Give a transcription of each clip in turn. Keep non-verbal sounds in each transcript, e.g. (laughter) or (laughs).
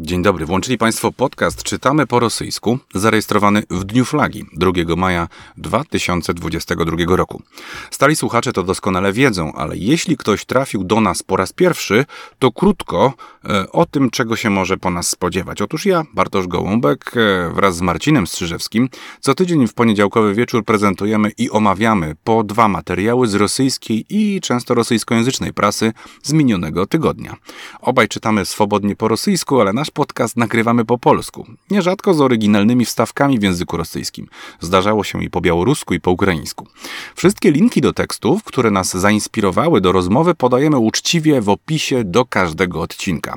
Dzień dobry. Włączyli Państwo podcast Czytamy po rosyjsku, zarejestrowany w Dniu Flagi 2 maja 2022 roku. Stali słuchacze to doskonale wiedzą, ale jeśli ktoś trafił do nas po raz pierwszy, to krótko e, o tym, czego się może po nas spodziewać. Otóż ja, Bartosz Gołąbek, e, wraz z Marcinem Strzyżewskim, co tydzień w poniedziałkowy wieczór prezentujemy i omawiamy po dwa materiały z rosyjskiej i często rosyjskojęzycznej prasy z minionego tygodnia. Obaj czytamy swobodnie po rosyjsku, ale nasz podcast nagrywamy po polsku, nierzadko z oryginalnymi wstawkami w języku rosyjskim. Zdarzało się i po białorusku, i po ukraińsku. Wszystkie linki do tekstów, które nas zainspirowały do rozmowy, podajemy uczciwie w opisie do każdego odcinka.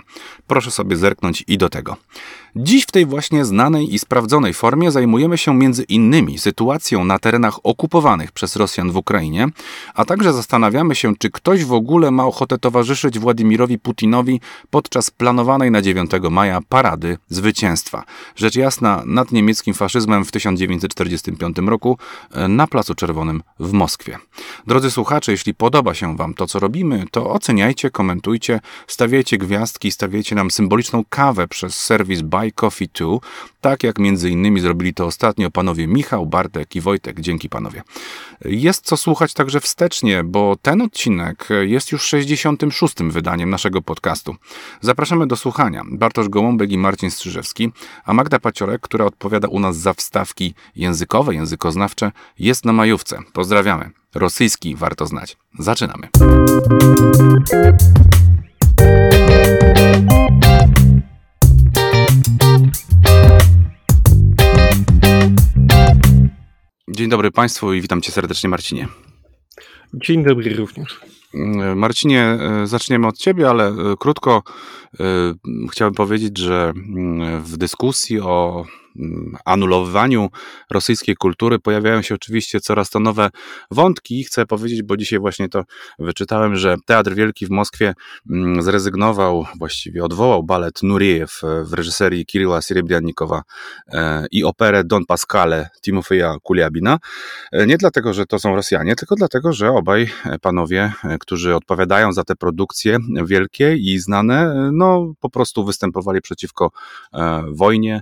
Proszę sobie zerknąć i do tego. Dziś w tej właśnie znanej i sprawdzonej formie zajmujemy się między innymi sytuacją na terenach okupowanych przez Rosjan w Ukrainie, a także zastanawiamy się, czy ktoś w ogóle ma ochotę towarzyszyć Władimirowi Putinowi podczas planowanej na 9 maja parady zwycięstwa. Rzecz jasna, nad niemieckim faszyzmem w 1945 roku e, na Placu Czerwonym w Moskwie. Drodzy słuchacze, jeśli podoba się Wam to, co robimy, to oceniajcie, komentujcie, stawiajcie gwiazdki, stawiajcie nam symboliczną kawę przez serwis Buy Buy Coffee 2, tak jak między innymi zrobili to ostatnio panowie Michał, Bartek i Wojtek. Dzięki panowie. Jest co słuchać także wstecznie, bo ten odcinek jest już 66. wydaniem naszego podcastu. Zapraszamy do słuchania. Bartosz Gołąbek i Marcin Strzyżewski, a Magda Paciorek, która odpowiada u nas za wstawki językowe, językoznawcze, jest na majówce. Pozdrawiamy. Rosyjski warto znać. Zaczynamy. Dzień dobry Państwu i witam Cię serdecznie, Marcinie. Dzień dobry również. Marcinie, e, zaczniemy od Ciebie, ale e, krótko e, chciałbym powiedzieć, że mm, w dyskusji o Mm, anulowaniu rosyjskiej kultury pojawiają się oczywiście coraz to nowe wątki. Chcę powiedzieć, bo dzisiaj właśnie to wyczytałem, że Teatr Wielki w Moskwie mm, zrezygnował, właściwie odwołał balet Nuriejew w reżyserii Kiryła Sierebriannikowa e, i operę Don Pascale Timofeja Kuliabina. E, nie dlatego, że to są Rosjanie, tylko dlatego, że obaj panowie, e, którzy odpowiadają za te produkcje wielkie i znane, no po prostu występowali przeciwko wojnie, mm,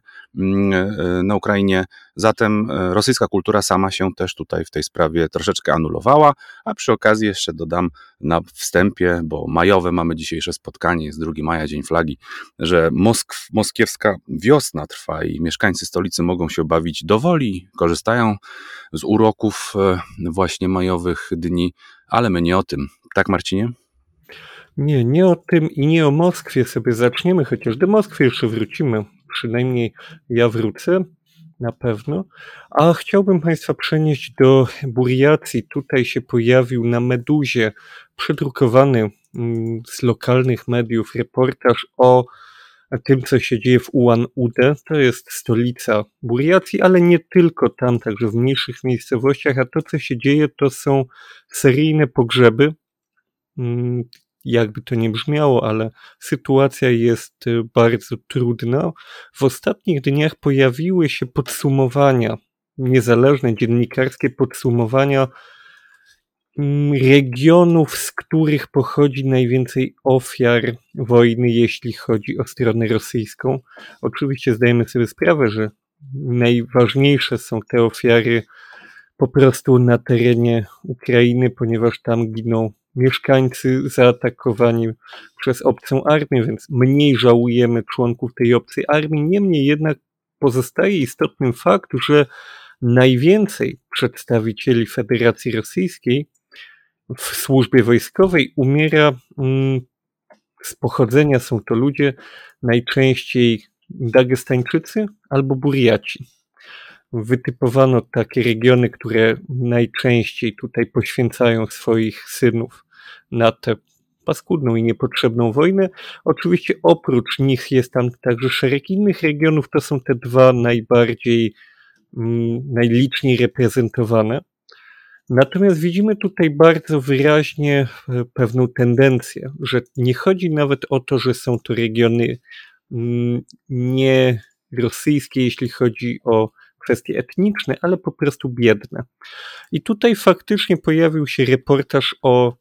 na Ukrainie. Zatem e, rosyjska kultura sama się też tutaj w tej sprawie troszeczkę anulowała, a przy okazji jeszcze dodam na wstępie, bo majowe mamy dzisiejsze spotkanie, jest 2 maja, Dzień Flagi, że Moskw, moskiewska wiosna trwa i mieszkańcy stolicy mogą się bawić do woli, korzystają z uroków e, właśnie majowych dni, ale my nie o tym. Tak, Marcinie? Nie, nie o tym i nie o Moskwie sobie zaczniemy, chociaż do Moskwy jeszcze wrócimy przynajmniej ja wrócę na pewno. A chciałbym Państwa przenieść do Buriacji. Tutaj się pojawił na Meduzie przedrukowany mm, z lokalnych mediów reportaż o tym, co się dzieje w Ulan-Ude. To jest stolica Buriacji, ale nie tylko tam, także w mniejszych miejscowościach. A to, co się dzieje, to są seryjne pogrzeby mm, jakby to nie brzmiało, ale sytuacja jest y, bardzo trudna. W ostatnich dniach pojawiły się podsumowania, niezależne dziennikarskie podsumowania mm, regionów, z których pochodzi najwięcej ofiar wojny, jeśli chodzi o stronę rosyjską. Oczywiście zdajemy sobie sprawę, że najważniejsze są te ofiary po prostu na terenie Ukrainy, ponieważ tam giną mieszkańcy zaatakowani przez obcą armię, więc mniej żałujemy członków tej obcej armii. Niemniej jednak pozostaje istotnym fakt, że najwięcej przedstawicieli Federacji Rosyjskiej w służbie wojskowej umiera mm, z pochodzenia, są to ludzie najczęściej Dagestańczycy albo Buriaci wytypowano takie regiony, które najczęściej tutaj poświęcają swoich synów na tę paskudną i niepotrzebną wojnę. Oczywiście oprócz nich jest tam także szereg innych regionów, to są te dwa najbardziej, mm, najliczniej reprezentowane. Natomiast widzimy tutaj bardzo wyraźnie e, pewną tendencję, że nie chodzi nawet o to, że są to regiony mm, nie rosyjskie, jeśli chodzi o kwestie etniczne, ale po prostu biedne. I tutaj faktycznie pojawił się reportaż o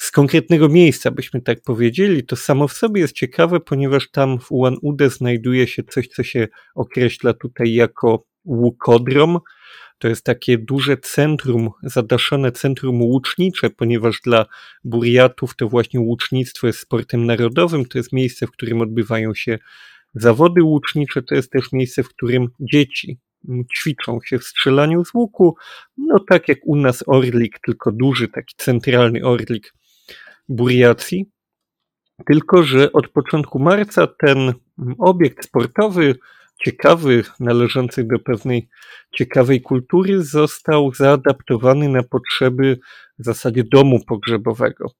z konkretnego miejsca, byśmy tak powiedzieli, to samo w sobie jest ciekawe, ponieważ tam w Ulan-Ude znajduje się coś, co się określa tutaj jako łukodrom. To jest takie duże centrum, zadaszone centrum łucznicze, ponieważ dla Buriatów to właśnie łucznictwo jest sportem narodowym. To jest miejsce, w którym odbywają się zawody łucznicze. To jest też miejsce, w którym dzieci ćwiczą się w strzelaniu z łuku. No tak jak u nas Orlik, tylko duży, taki centralny Orlik Buriacji. Tylko, że od początku marca ten obiekt sportowy, ciekawy, należący do pewnej ciekawej kultury, został zaadaptowany na potrzeby w zasadzie domu pogrzebowego.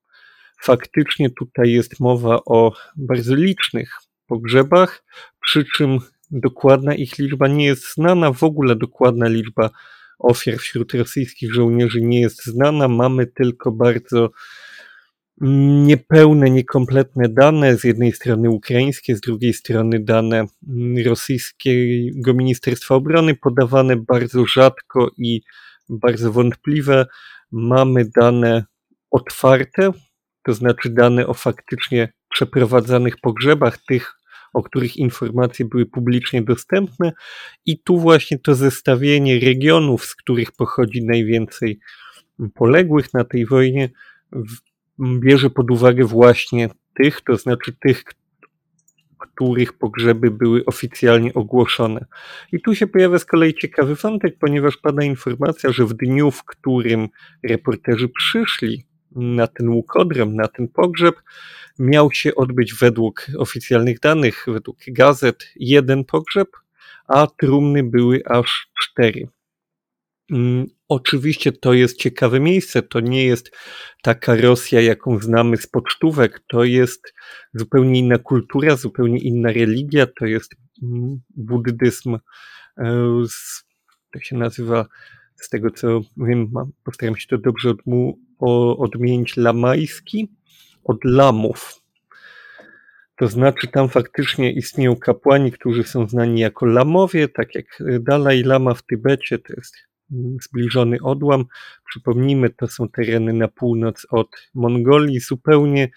Faktycznie tutaj jest mowa o bardzo licznych pogrzebach, przy czym dokładna ich liczba nie jest znana, w ogóle dokładna liczba ofiar wśród rosyjskich żołnierzy nie jest znana. Mamy tylko bardzo niepełne, niekompletne dane, z jednej strony ukraińskie, z drugiej strony dane rosyjskiego Ministerstwa Obrony, podawane bardzo rzadko i bardzo wątpliwe. Mamy dane otwarte, to znaczy dane o faktycznie przeprowadzanych pogrzebach, tych, o których informacje były publicznie dostępne, i tu właśnie to zestawienie regionów, z których pochodzi najwięcej poległych na tej wojnie, bierze pod uwagę właśnie tych, to znaczy tych, których pogrzeby były oficjalnie ogłoszone. I tu się pojawia z kolei ciekawy wątek, ponieważ pada informacja, że w dniu, w którym reporterzy przyszli na ten łukodrem, na ten pogrzeb, miał się odbyć według oficjalnych danych, według gazet, jeden pogrzeb, a trumny były aż cztery. Oczywiście to jest ciekawe miejsce. To nie jest taka Rosja, jaką znamy z pocztówek. To jest zupełnie inna kultura, zupełnie inna religia. To jest mm, buddyzm, e, to się nazywa, z tego co wiem, postaram się to dobrze odmu, odmienić, lamajski, od lamów. To znaczy, tam faktycznie istnieją kapłani, którzy są znani jako lamowie, tak jak Dalaj Lama w Tybecie, to jest zbliżony odłam. Przypomnijmy, to są tereny na północ od Mongolii, zupełnie,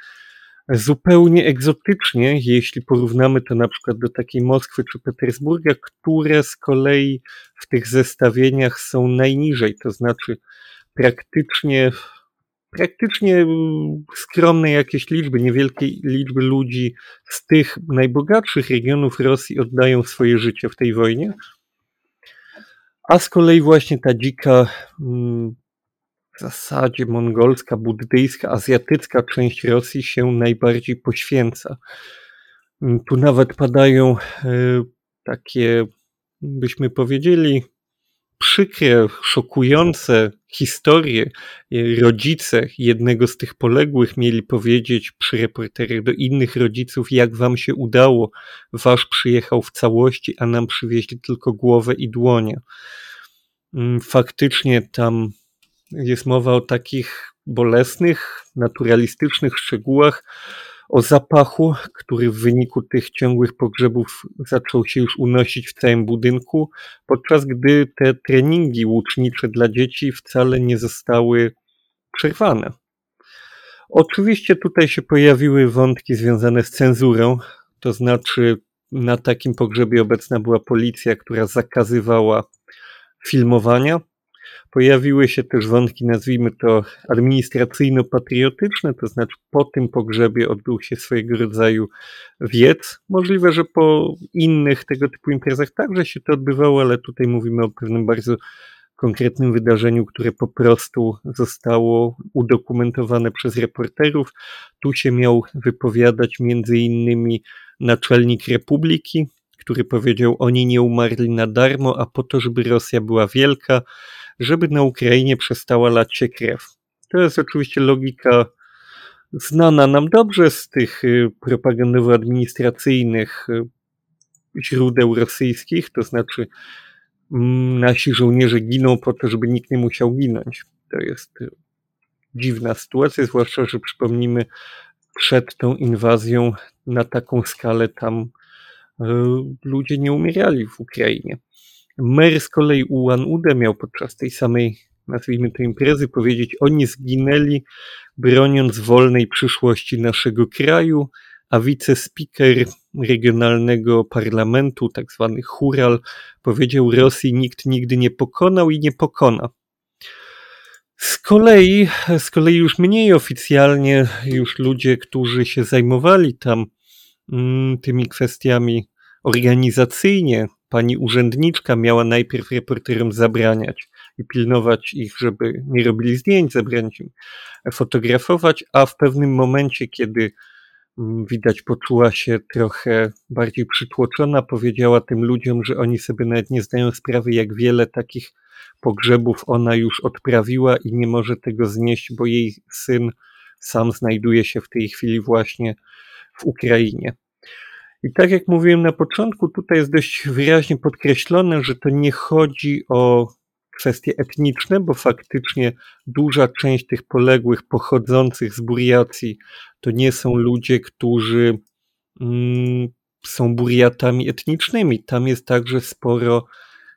zupełnie egzotycznie, jeśli porównamy to na przykład do takiej Moskwy czy Petersburga, które z kolei w tych zestawieniach są najniżej, to znaczy praktycznie praktycznie skromne jakieś liczby, niewielkie liczby ludzi z tych najbogatszych regionów Rosji oddają swoje życie w tej wojnie, a z kolei właśnie ta dzika, mm, w zasadzie mongolska, buddyjska, azjatycka część Rosji się najbardziej poświęca. Mm, tu nawet padają e, takie, byśmy powiedzieli, przykre, szokujące historie. Rodzice jednego z tych poległych mieli powiedzieć przy reporterach do innych rodziców, jak wam się udało. Wasz przyjechał w całości, a nam przywieźli tylko głowę i dłonie. Mm, faktycznie tam jest mowa o takich bolesnych, naturalistycznych szczegółach, o zapachu, który w wyniku tych ciągłych pogrzebów zaczął się już unosić w całym budynku, podczas gdy te treningi łucznicze dla dzieci wcale nie zostały przerwane. Oczywiście tutaj się pojawiły wątki związane z cenzurą, to znaczy na takim pogrzebie obecna była policja, która zakazywała filmowania. Pojawiły się też wątki, nazwijmy to administracyjno-patriotyczne, to znaczy po tym pogrzebie odbył się swojego rodzaju wiec. Możliwe, że po innych tego typu imprezach także się to odbywało, ale tutaj mówimy o pewnym bardzo konkretnym wydarzeniu, które po prostu zostało udokumentowane przez reporterów. Tu się miał wypowiadać między innymi naczelnik Republiki, który powiedział: Oni nie umarli na darmo, a po to, żeby Rosja była wielka, żeby na Ukrainie przestała lać się krew. To jest oczywiście logika znana nam dobrze z tych y, propagandowo-administracyjnych y, źródeł rosyjskich, to znaczy mm, nasi żołnierze giną po to, żeby nikt nie musiał ginąć. To jest y, dziwna sytuacja, zwłaszcza, że przypomnijmy, przed tą inwazją na taką skalę tam ludzie nie umierali w Ukrainie. Mer z kolei Ulan Ude miał podczas tej samej nazwijmy to imprezy, powiedzieć, oni zginęli broniąc wolnej przyszłości naszego kraju, a wicespeaker regionalnego parlamentu, tak zwany Hural, powiedział Rosji nikt nigdy nie pokonał i nie pokona. Z kolei, z kolei już mniej oficjalnie, już ludzie, którzy się zajmowali tam mm, tymi kwestiami organizacyjnie, pani urzędniczka miała najpierw reporterom zabraniać i pilnować ich, żeby nie robili zdjęć, zabraniać im fotografować, a w pewnym momencie, kiedy mm, widać poczuła się trochę bardziej przytłoczona, powiedziała tym ludziom, że oni sobie nawet nie zdają sprawy, jak wiele takich pogrzebów ona już odprawiła i nie może tego znieść, bo jej syn sam znajduje się w tej chwili właśnie w Ukrainie. I tak jak mówiłem na początku, tutaj jest dość wyraźnie podkreślone, że to nie chodzi o kwestie etniczne, bo faktycznie duża część tych poległych pochodzących z Buriacji to nie są ludzie, którzy mm, są Buriatami etnicznymi. Tam jest także sporo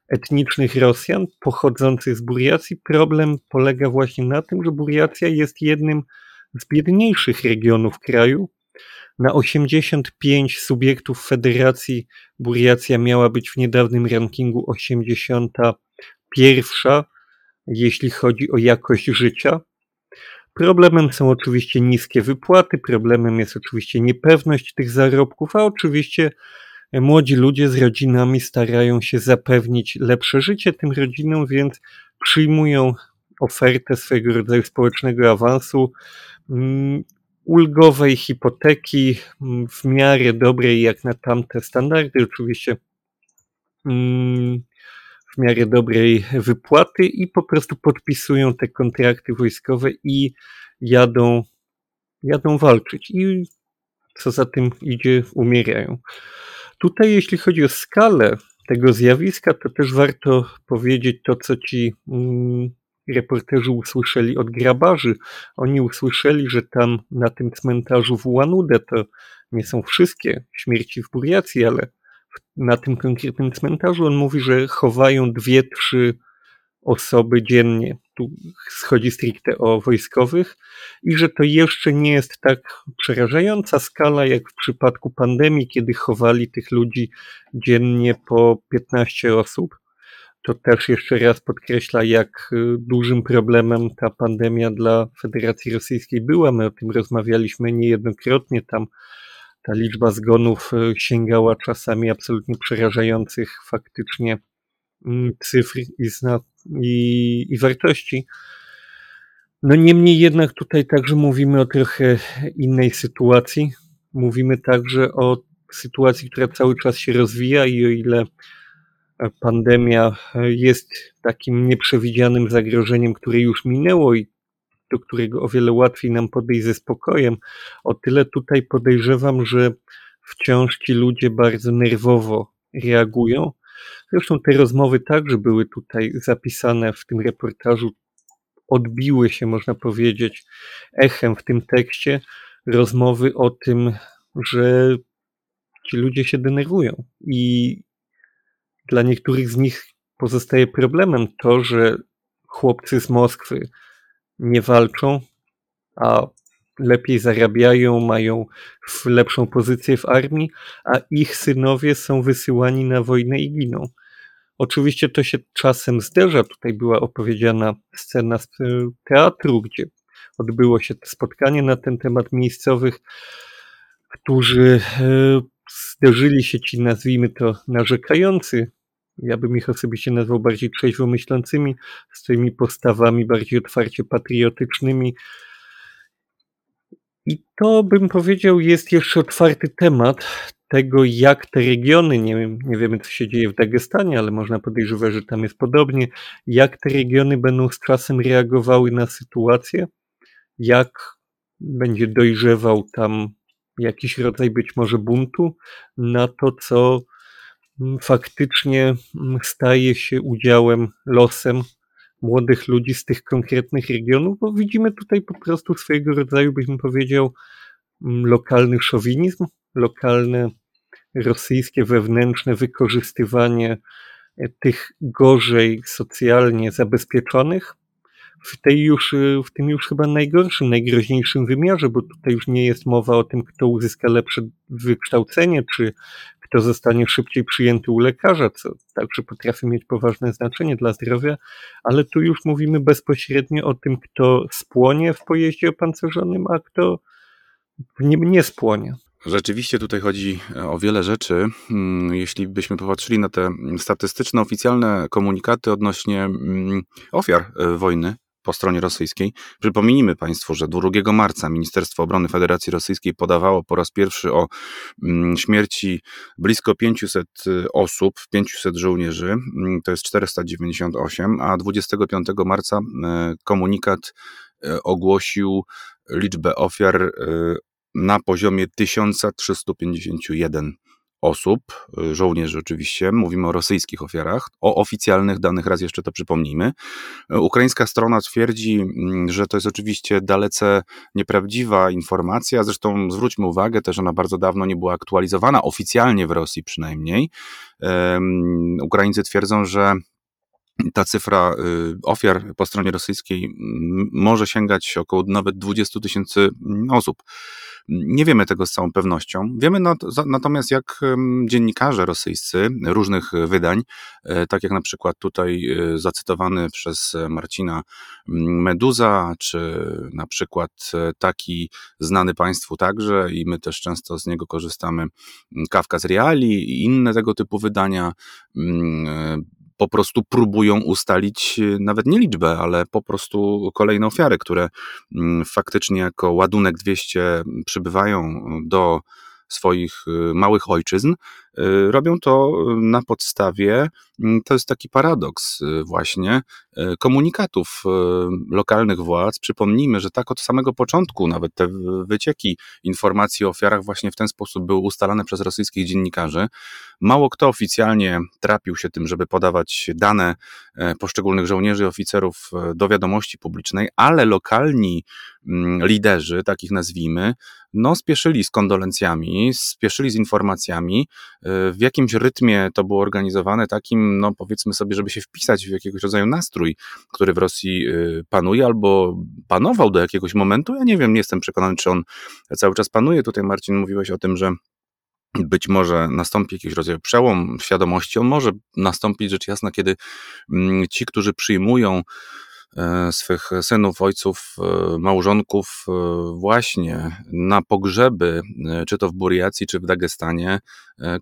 etnicznych Rosjan pochodzących z Buriacji. Problem polega właśnie na tym, że Buriacja jest jednym z biedniejszych regionów kraju. Na 85 subiektów federacji Buriacja miała być w niedawnym rankingu 81, jeśli chodzi o jakość życia. Problemem są oczywiście niskie wypłaty, problemem jest oczywiście niepewność tych zarobków, a oczywiście młodzi ludzie z rodzinami starają się zapewnić lepsze życie tym rodzinom, więc przyjmują ofertę swego rodzaju społecznego awansu, mm, ulgowej hipoteki mm, w miarę dobrej jak na tamte standardy, oczywiście mm, w miarę dobrej wypłaty i po prostu podpisują te kontrakty wojskowe i jadą, jadą walczyć. I co za tym idzie, umierają. Tutaj, jeśli chodzi o skalę tego zjawiska, to też warto powiedzieć to, co ci mm, reporterzy usłyszeli od grabarzy. Oni usłyszeli, że tam na tym cmentarzu w Łanudę to nie są wszystkie śmierci w Buriacji, ale na tym konkretnym cmentarzu on mówi, że chowają dwie, trzy osoby dziennie. Tu schodzi stricte o wojskowych i że to jeszcze nie jest tak przerażająca skala jak w przypadku pandemii, kiedy chowali tych ludzi dziennie po 15 osób. To też jeszcze raz podkreśla, jak y, dużym problemem ta pandemia dla Federacji Rosyjskiej była. My o tym rozmawialiśmy niejednokrotnie. Tam ta liczba zgonów y, sięgała czasami absolutnie przerażających faktycznie mm, cyfr i, zna, i, i wartości. No niemniej jednak tutaj także mówimy o trochę innej sytuacji. Mówimy także o sytuacji, która cały czas się rozwija i o ile pandemia jest takim nieprzewidzianym zagrożeniem, które już minęło i do którego o wiele łatwiej nam podejść ze spokojem, o tyle tutaj podejrzewam, że wciąż ci ludzie bardzo nerwowo reagują. Zresztą te rozmowy także były tutaj zapisane w tym reportażu, odbiły się, można powiedzieć, echem w tym tekście rozmowy o tym, że ci ludzie się denerwują i dla niektórych z nich pozostaje problemem to, że chłopcy z Moskwy nie walczą, a lepiej zarabiają, mają lepszą pozycję w armii, a ich synowie są wysyłani na wojnę i giną. Oczywiście to się czasem zderza. Tutaj była opowiedziana scena z teatru, gdzie odbyło się spotkanie na ten temat miejscowych, którzy e, zderzyli się ci, nazwijmy to, narzekający ja bym ich osobiście nazwał bardziej trzeźwo myślącymi, z tymi postawami bardziej otwarcie patriotycznymi. I to bym powiedział jest jeszcze otwarty temat tego, jak te regiony, nie, wiem, nie wiemy co się dzieje w Dagestanie, ale można podejrzewać, że tam jest podobnie, jak te regiony będą z czasem reagowały na sytuację, jak będzie dojrzewał tam jakiś rodzaj być może buntu na to, co faktycznie mm, staje się udziałem, losem młodych ludzi z tych konkretnych regionów, bo widzimy tutaj po prostu swojego rodzaju, byśmy powiedział, mm, lokalny szowinizm, lokalne rosyjskie wewnętrzne wykorzystywanie e, tych gorzej socjalnie zabezpieczonych, w, tej już, w tym już chyba najgorszym, najgroźniejszym wymiarze, bo tutaj już nie jest mowa o tym, kto uzyska lepsze wykształcenie, czy kto zostanie szybciej przyjęty u lekarza, co także potrafi mieć poważne znaczenie dla zdrowia, ale tu już mówimy bezpośrednio o tym, kto spłonie w pojeździe opancerzonym, a kto nie, nie spłonie. Rzeczywiście tutaj chodzi e, o wiele rzeczy. Mm, jeśli byśmy popatrzyli na te statystyczne, oficjalne komunikaty odnośnie mm, ofiar e, wojny po stronie rosyjskiej, przypomnijmy Państwu, że 2 marca Ministerstwo Obrony Federacji Rosyjskiej podawało po raz pierwszy o mm, śmierci blisko 500 e, osób, 500 żołnierzy, to jest 498, a 25 marca komunikat ogłosił liczbę ofiar na poziomie 1351 osób, y, żołnierzy oczywiście, mówimy o rosyjskich ofiarach, o oficjalnych danych, raz jeszcze to przypomnijmy. Y, ukraińska strona twierdzi, mm, że to jest oczywiście dalece nieprawdziwa informacja, zresztą zwróćmy uwagę też, ona bardzo dawno nie była aktualizowana, oficjalnie w Rosji przynajmniej. Ukraińcy twierdzą, że ta cyfra y, ofiar po stronie rosyjskiej może sięgać około nawet 20 tysięcy osób. Nie wiemy tego z całą pewnością. Wiemy natomiast, jak dziennikarze rosyjscy różnych wydań, e, tak jak na przykład tutaj e, zacytowany przez Marcina Meduza, czy na przykład e, taki znany Państwu także, i my też często z niego korzystamy, Kawka z Reali i inne tego typu wydania, po prostu próbują ustalić y, nawet nie liczbę, ale po prostu kolejne ofiary, które mm, faktycznie jako ładunek 200 przybywają do swoich y, małych ojczyzn, y, robią to na podstawie, mm, to jest taki paradoks właśnie, komunikatów lokalnych władz. Przypomnijmy, że tak od samego początku nawet te wycieki informacji o ofiarach właśnie w ten sposób były ustalane przez rosyjskich dziennikarzy. Mało kto oficjalnie trapił się tym, żeby podawać dane e, poszczególnych żołnierzy i oficerów e, do wiadomości publicznej, ale lokalni mm, liderzy, takich nazwijmy, no spieszyli z kondolencjami, spieszyli z informacjami. E, w jakimś rytmie to było organizowane, takim, no powiedzmy sobie, żeby się wpisać w jakiegoś rodzaju nastrój, który w Rosji panuje albo panował do jakiegoś momentu. Ja nie wiem, nie jestem przekonany, czy on cały czas panuje. Tutaj Marcin mówiłeś o tym, że być może nastąpi jakiś rodzaj przełom świadomości. On może nastąpić rzecz jasna, kiedy mm, ci, którzy przyjmują swych synów, ojców, e, małżonków e, właśnie na pogrzeby, czy to w Buriacji, czy w Dagestanie,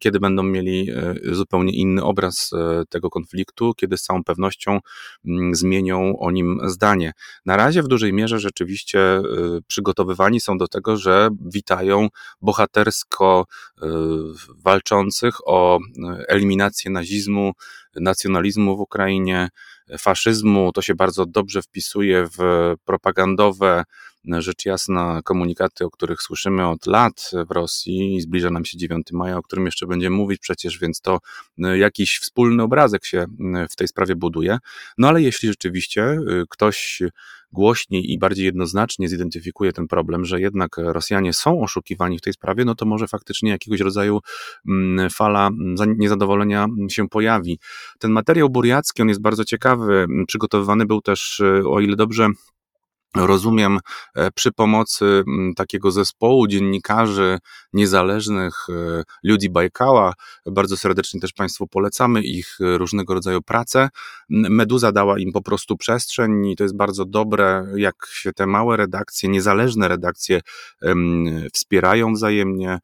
kiedy będą mieli zupełnie inny obraz tego konfliktu, kiedy z całą pewnością mm, zmienią o nim zdanie. Na razie w dużej mierze rzeczywiście przygotowywani są do tego, że witają bohatersko walczących o eliminację nazizmu, nacjonalizmu w Ukrainie, faszyzmu. To się bardzo dobrze wpisuje w propagandowe, rzecz jasna, komunikaty, o których słyszymy od lat w Rosji. Zbliża nam się 9 maja, o którym jeszcze będziemy mówić przecież, więc to e, jakiś wspólny obrazek się w tej sprawie buduje. No ale jeśli rzeczywiście e, ktoś głośniej i bardziej jednoznacznie zidentyfikuje ten problem, że jednak Rosjanie są oszukiwani w tej sprawie, no to może faktycznie jakiegoś rodzaju mm, fala niezadowolenia się pojawi. Ten materiał buriacki, on jest bardzo ciekawy, przygotowywany był też, e, o ile dobrze rozumiem, e, przy pomocy takiego zespołu dziennikarzy niezależnych, e, ludzi Bajkała. Bardzo serdecznie też Państwu polecamy ich e, różnego rodzaju prace. Meduza dała im po prostu przestrzeń i to jest bardzo dobre, jak się te małe redakcje, niezależne redakcje wspierają wzajemnie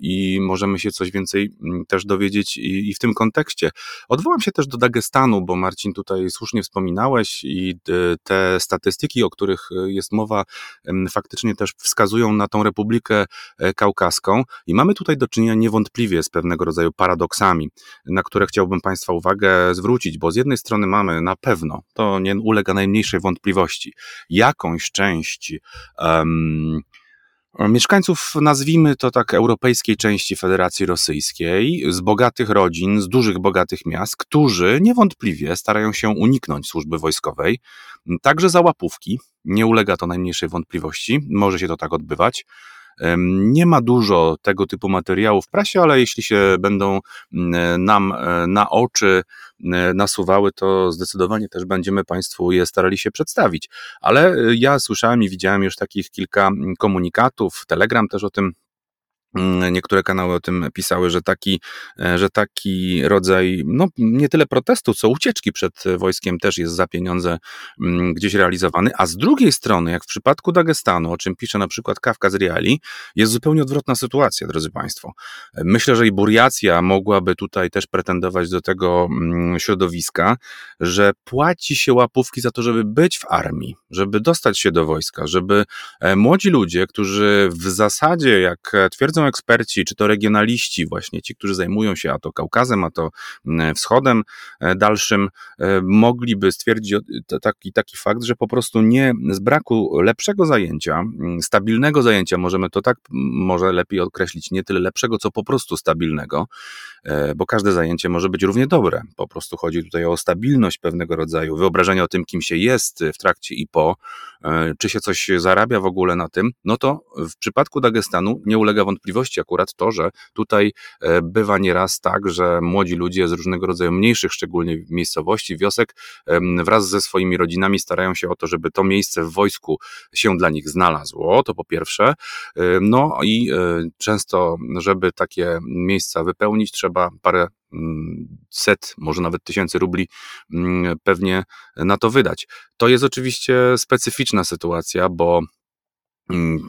i możemy się coś więcej też dowiedzieć i w tym kontekście. Odwołam się też do Dagestanu, bo Marcin tutaj słusznie wspominałeś i te statystyki, o których których e, jest mowa, faktycznie też wskazują na tą Republikę e, Kaukaską. I mamy tutaj do czynienia niewątpliwie z pewnego rodzaju paradoksami, na które chciałbym Państwa uwagę zwrócić, bo z jednej strony mamy na pewno, to nie ulega najmniejszej wątpliwości, jakąś część um, Mieszkańców, nazwijmy to tak, europejskiej części Federacji Rosyjskiej, z bogatych rodzin, z dużych, bogatych miast, którzy niewątpliwie starają się uniknąć służby wojskowej, także za łapówki, nie ulega to najmniejszej wątpliwości, może się to tak odbywać. Nie ma dużo tego typu materiałów w prasie, ale jeśli się będą nam na oczy nasuwały, to zdecydowanie też będziemy Państwu je starali się przedstawić. Ale ja słyszałem i widziałem już takich kilka komunikatów, Telegram też o tym Mm, niektóre kanały o tym pisały, że taki, e, że taki rodzaj, no nie tyle protestu, co ucieczki przed wojskiem też jest za pieniądze mm, gdzieś realizowany, a z drugiej strony, jak w przypadku Dagestanu, o czym pisze na przykład Kawka z Reali, jest zupełnie odwrotna sytuacja, drodzy Państwo. Myślę, że i Buriacja mogłaby tutaj też pretendować do tego mm, środowiska, że płaci się łapówki za to, żeby być w armii, żeby dostać się do wojska, żeby e, młodzi ludzie, którzy w zasadzie, jak twierdzą eksperci, czy to regionaliści, właśnie ci, którzy zajmują się a to Kaukazem, a to mm, wschodem e, dalszym, e, mogliby stwierdzić taki, taki fakt, że po prostu nie z braku lepszego zajęcia, mm, stabilnego zajęcia, możemy to tak może lepiej określić, nie tyle lepszego, co po prostu stabilnego, e, bo każde zajęcie może być równie dobre. Po prostu chodzi tutaj o stabilność pewnego rodzaju, wyobrażenie o tym, kim się jest w trakcie i po, czy się coś zarabia w ogóle na tym, no to w przypadku Dagestanu nie ulega wątpliwości, akurat to, że tutaj e, bywa nieraz tak, że młodzi ludzie z różnego rodzaju mniejszych, szczególnie miejscowości, wiosek, wraz ze swoimi rodzinami starają się o to, żeby to miejsce w wojsku się dla nich znalazło, to po pierwsze. No i e, często, żeby takie miejsca wypełnić, trzeba parę mm, set, może nawet tysięcy rubli mm, pewnie na to wydać. To jest oczywiście specyficzna sytuacja, bo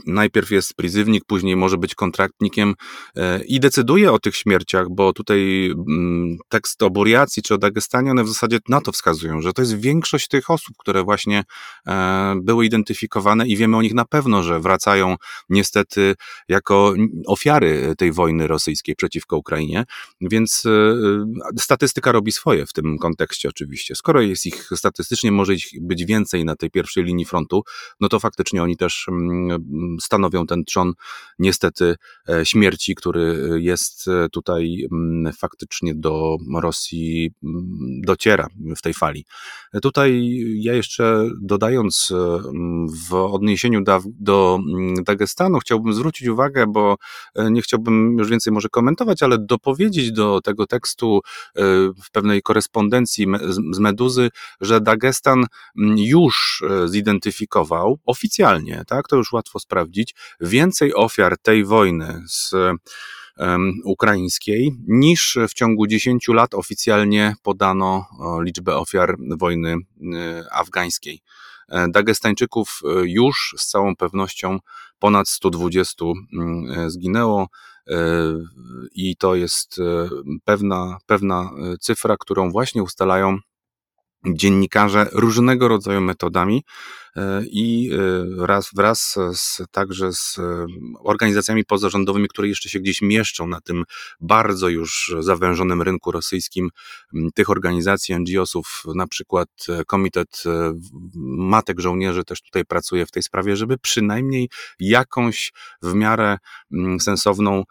najpierw jest pryzywnik, później może być kontraktnikiem e, i decyduje o tych śmierciach, bo tutaj mm, tekst o Buriacji czy o Dagestanie, one w zasadzie na to wskazują, że to jest większość tych osób, które właśnie e, były identyfikowane i wiemy o nich na pewno, że wracają niestety jako ofiary tej wojny rosyjskiej przeciwko Ukrainie, więc e, statystyka robi swoje w tym kontekście oczywiście. Skoro jest ich statystycznie może ich być więcej na tej pierwszej linii frontu, no to faktycznie oni też mm, stanowią ten trzon niestety e, śmierci, który jest e, tutaj mm, faktycznie do Rosji mm, dociera w tej fali. Tutaj ja jeszcze dodając e, w odniesieniu do, do mm, Dagestanu chciałbym zwrócić uwagę, bo nie chciałbym już więcej może komentować, ale dopowiedzieć do tego tekstu w pewnej korespondencji z Meduzy, że Dagestan już zidentyfikował oficjalnie, tak, to już łatwo sprawdzić, więcej ofiar tej wojny z ukraińskiej niż w ciągu 10 lat oficjalnie podano liczbę ofiar wojny e, afgańskiej. E, Dagestańczyków e, już z całą pewnością ponad 120 mm, zginęło i to jest pewna, pewna cyfra, którą właśnie ustalają dziennikarze różnego rodzaju metodami i e, raz wraz z, także z e, organizacjami pozarządowymi, które jeszcze się gdzieś mieszczą na tym bardzo już zawężonym rynku rosyjskim, tych organizacji, NGO-sów, na przykład Komitet Matek Żołnierzy też tutaj pracuje w tej sprawie, żeby przynajmniej jakąś w miarę sensowną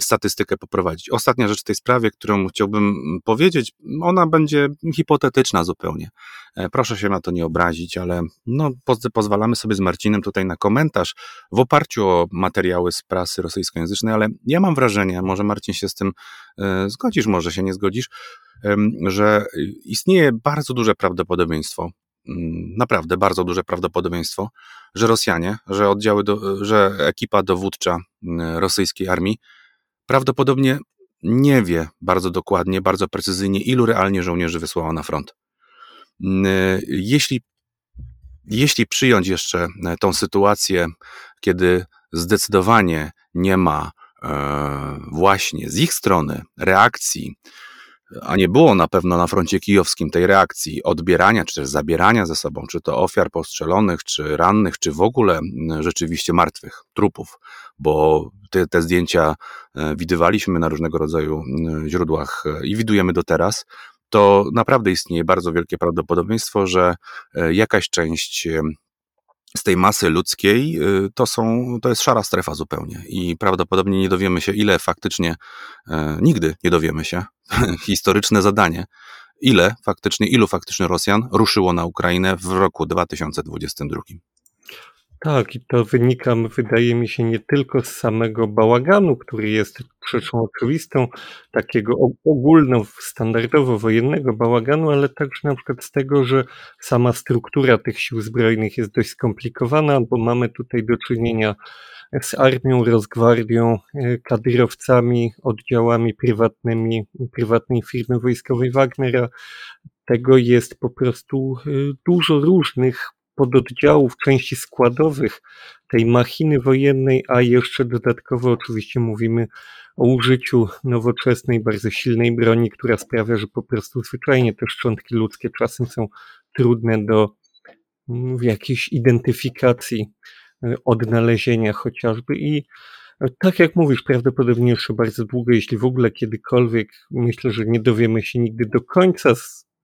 statystykę poprowadzić. Ostatnia rzecz w tej sprawie, którą chciałbym powiedzieć, ona będzie hipotetyczna zupełnie. E, proszę się na to nie obrazić, ale no, pozwalamy sobie z Marcinem tutaj na komentarz w oparciu o materiały z prasy rosyjskojęzycznej, ale ja mam wrażenie, może Marcin się z tym e, zgodzisz, może się nie zgodzisz, że istnieje bardzo duże prawdopodobieństwo, Mm, naprawdę bardzo duże prawdopodobieństwo, że Rosjanie, że oddziały, do, że ekipa dowódcza mm, rosyjskiej armii prawdopodobnie nie wie bardzo dokładnie, bardzo precyzyjnie, ilu realnie żołnierzy wysłała na front. Jeśli, jeśli przyjąć jeszcze e, tą sytuację, kiedy zdecydowanie nie ma e, właśnie z ich strony reakcji a nie było na pewno na froncie kijowskim tej reakcji odbierania, czy też zabierania ze sobą, czy to ofiar postrzelonych, czy rannych, czy w ogóle rzeczywiście martwych, trupów, bo te, te zdjęcia e, widywaliśmy na różnego rodzaju źródłach i widujemy do teraz, to naprawdę istnieje bardzo wielkie prawdopodobieństwo, że e, jakaś część z tej masy ludzkiej y, to, są, to jest szara strefa zupełnie i prawdopodobnie nie dowiemy się, ile faktycznie, e, nigdy nie dowiemy się, (laughs) historyczne zadanie, ile faktycznie, ilu faktycznie Rosjan ruszyło na Ukrainę w roku 2022. Tak, i to wynika, wydaje mi się, nie tylko z samego bałaganu, który jest rzeczą oczywistą, takiego ogólno, standardowo wojennego bałaganu, ale także na przykład z tego, że sama struktura tych sił zbrojnych jest dość skomplikowana, bo mamy tutaj do czynienia z armią, rozgwardią, e, kadyrowcami, oddziałami prywatnymi, prywatnej firmy wojskowej Wagnera. Tego jest po prostu e, dużo różnych pododdziałów, części składowych tej machiny wojennej, a jeszcze dodatkowo oczywiście mówimy o użyciu nowoczesnej, bardzo silnej broni, która sprawia, że po prostu zwyczajnie te szczątki ludzkie czasem są trudne do mm, jakiejś identyfikacji, e, odnalezienia chociażby. I e, tak jak mówisz, prawdopodobnie jeszcze bardzo długo, jeśli w ogóle kiedykolwiek, myślę, że nie dowiemy się nigdy do końca,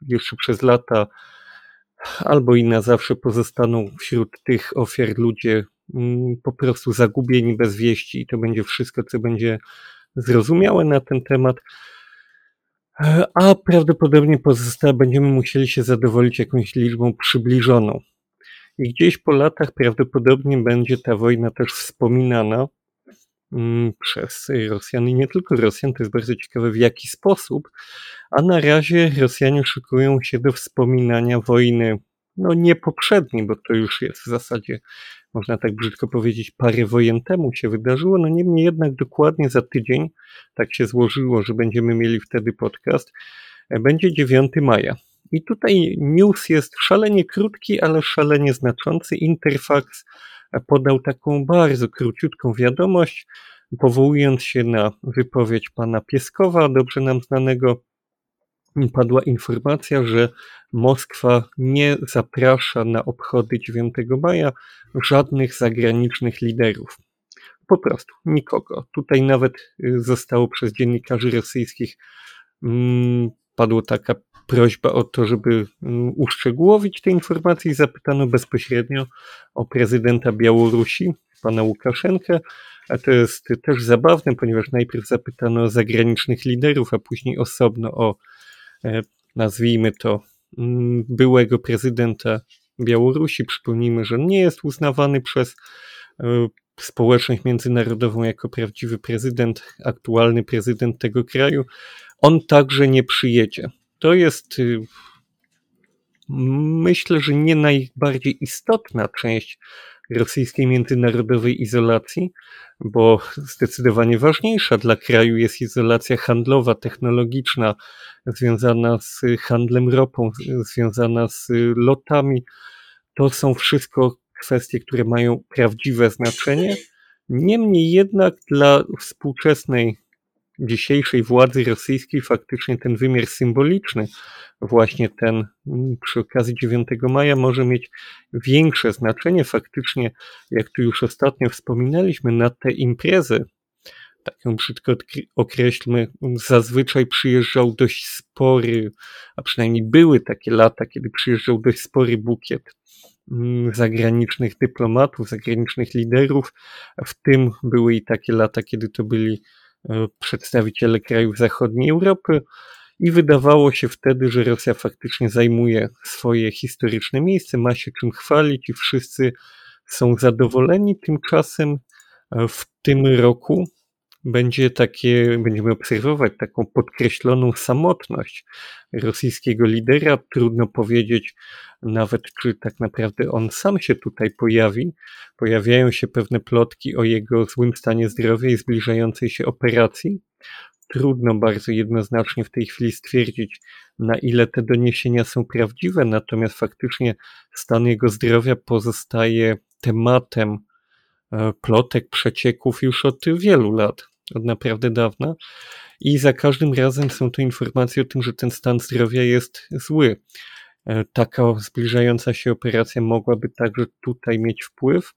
jeszcze przez lata albo i na zawsze pozostaną wśród tych ofiar ludzie mm, po prostu zagubieni bez wieści i to będzie wszystko, co będzie zrozumiałe na ten temat. A prawdopodobnie pozostałe będziemy musieli się zadowolić jakąś liczbą przybliżoną. I gdzieś po latach prawdopodobnie będzie ta wojna też wspominana przez Rosjan i nie tylko Rosjan. To jest bardzo ciekawe w jaki sposób, a na razie Rosjanie szykują się do wspominania wojny, no nie poprzedniej, bo to już jest w zasadzie, można tak brzydko powiedzieć, parę wojen temu się wydarzyło. No niemniej jednak dokładnie za tydzień, tak się złożyło, że będziemy mieli wtedy podcast, e, będzie 9 maja. I tutaj news jest szalenie krótki, ale szalenie znaczący. Interfax podał taką bardzo króciutką wiadomość, powołując się na wypowiedź pana Pieskowa, dobrze nam znanego, padła informacja, że Moskwa nie zaprasza na obchody 9 maja żadnych zagranicznych liderów. Po prostu nikogo. Tutaj nawet y, zostało przez dziennikarzy rosyjskich mm, padła taka prośba o to, żeby mm, uszczegółowić te informacje zapytano bezpośrednio o prezydenta Białorusi, pana Łukaszenkę, a to jest też zabawne, ponieważ najpierw zapytano zagranicznych liderów, a później osobno o E, nazwijmy to, mm, byłego prezydenta Białorusi. Przypomnijmy, że nie jest uznawany przez e, społeczność międzynarodową jako prawdziwy prezydent, aktualny prezydent tego kraju. On także nie przyjedzie. To jest y, myślę, że nie najbardziej istotna część rosyjskiej międzynarodowej izolacji, bo zdecydowanie ważniejsza dla kraju jest izolacja handlowa, technologiczna, związana z handlem ropą, związana z lotami. To są wszystko kwestie, które mają prawdziwe znaczenie. Niemniej jednak dla współczesnej dzisiejszej władzy rosyjskiej faktycznie ten wymiar symboliczny, właśnie ten mm, przy okazji 9 maja może mieć większe znaczenie. Faktycznie, jak tu już ostatnio wspominaliśmy, na te imprezy, tak ją brzydko określmy, zazwyczaj przyjeżdżał dość spory, a przynajmniej były takie lata, kiedy przyjeżdżał dość spory bukiet mm, zagranicznych dyplomatów, zagranicznych liderów. W tym były i takie lata, kiedy to byli przedstawiciele krajów zachodniej Europy i wydawało się wtedy, że Rosja faktycznie zajmuje swoje historyczne miejsce, ma się czym chwalić i wszyscy są zadowoleni. Tymczasem e, w tym roku będzie takie, będziemy obserwować taką podkreśloną samotność rosyjskiego lidera. Trudno powiedzieć nawet, czy tak naprawdę on sam się tutaj pojawi. Pojawiają się pewne plotki o jego złym stanie zdrowia i zbliżającej się operacji. Trudno bardzo jednoznacznie w tej chwili stwierdzić, na ile te doniesienia są prawdziwe, natomiast faktycznie stan jego zdrowia pozostaje tematem plotek, przecieków już od wielu lat od naprawdę dawna i za każdym razem są to informacje o tym, że ten stan zdrowia jest zły. E, taka zbliżająca się operacja mogłaby także tutaj mieć wpływ,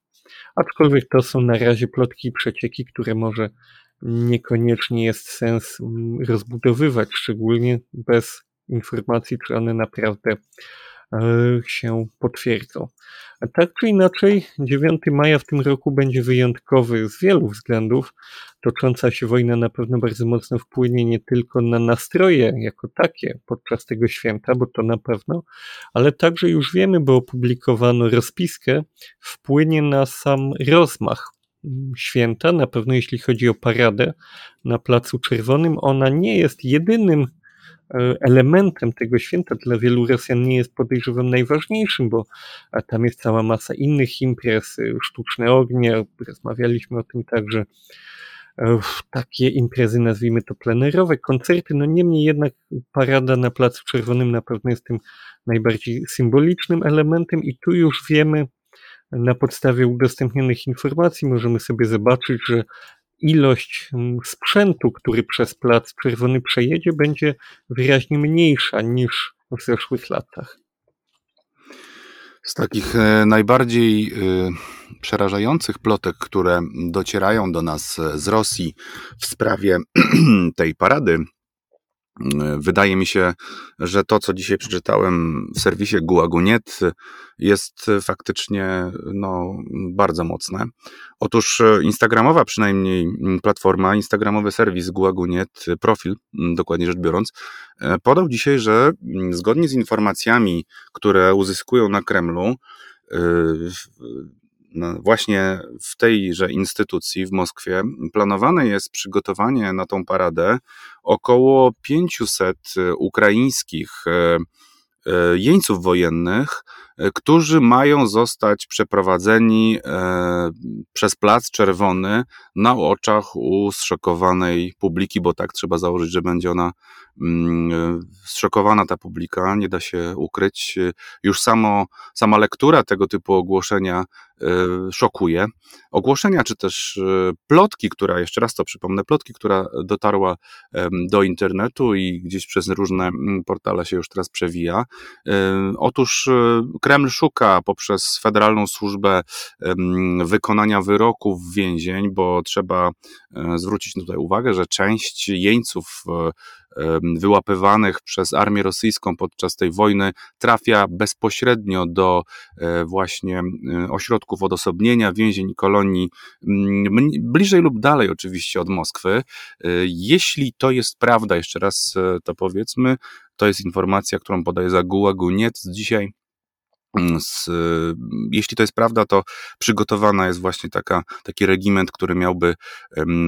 aczkolwiek to są na razie plotki i przecieki, które może niekoniecznie jest sens mm, rozbudowywać, szczególnie bez informacji, czy one naprawdę się potwierdzą. A tak czy inaczej, 9 maja w tym roku będzie wyjątkowy z wielu względów. Tocząca się wojna na pewno bardzo mocno wpłynie nie tylko na nastroje jako takie podczas tego święta, bo to na pewno, ale także już wiemy, bo opublikowano rozpiskę, wpłynie na sam rozmach święta, na pewno jeśli chodzi o paradę na Placu Czerwonym. Ona nie jest jedynym E, elementem tego święta dla wielu Rosjan nie jest podejrzewam najważniejszym, bo tam jest cała masa innych imprez, e, sztuczne ognie, rozmawialiśmy o tym także, e, takie imprezy, nazwijmy to plenerowe, koncerty, no niemniej jednak parada na Placu Czerwonym na pewno jest tym najbardziej symbolicznym elementem i tu już wiemy, na podstawie udostępnionych informacji możemy sobie zobaczyć, że ilość mm, sprzętu, który przez Plac Czerwony przejedzie, będzie wyraźnie mniejsza niż w zeszłych latach. Z takich e, najbardziej e, przerażających plotek, które docierają do nas z Rosji w sprawie (clears throat) tej parady, Wydaje mi się, że to, co dzisiaj przeczytałem w serwisie Guagunet, jest faktycznie no, bardzo mocne. Otóż instagramowa przynajmniej platforma, instagramowy serwis Guagunet, profil dokładnie rzecz biorąc, podał dzisiaj, że zgodnie z informacjami, które uzyskują na Kremlu, właśnie w tejże instytucji w Moskwie. Planowane jest przygotowanie na tą paradę około 500 ukraińskich e, e, jeńców wojennych, e, którzy mają zostać przeprowadzeni przez Plac Czerwony na oczach u zszokowanej publiki, bo tak trzeba założyć, że będzie ona mm, zszokowana ta publika, nie da się ukryć. Już samo, sama lektura tego typu ogłoszenia szokuje. Ogłoszenia, czy też plotki, która, jeszcze raz to przypomnę, plotki, która dotarła do internetu i gdzieś przez różne mm, portale się już teraz przewija. Otóż Kreml szuka poprzez Federalną Służbę wykonania wyroków więzień, bo trzeba zwrócić tutaj uwagę, że część jeńców wyłapywanych przez armię rosyjską podczas tej wojny trafia bezpośrednio do e, właśnie ośrodków odosobnienia, więzień i kolonii, bliżej lub dalej oczywiście od Moskwy. E, jeśli to jest prawda, jeszcze raz e, to powiedzmy, to jest informacja, którą podaje Zaguła Guniec dzisiaj Mm, z, jeśli to jest prawda, to przygotowana jest właśnie taka, taki regiment, który miałby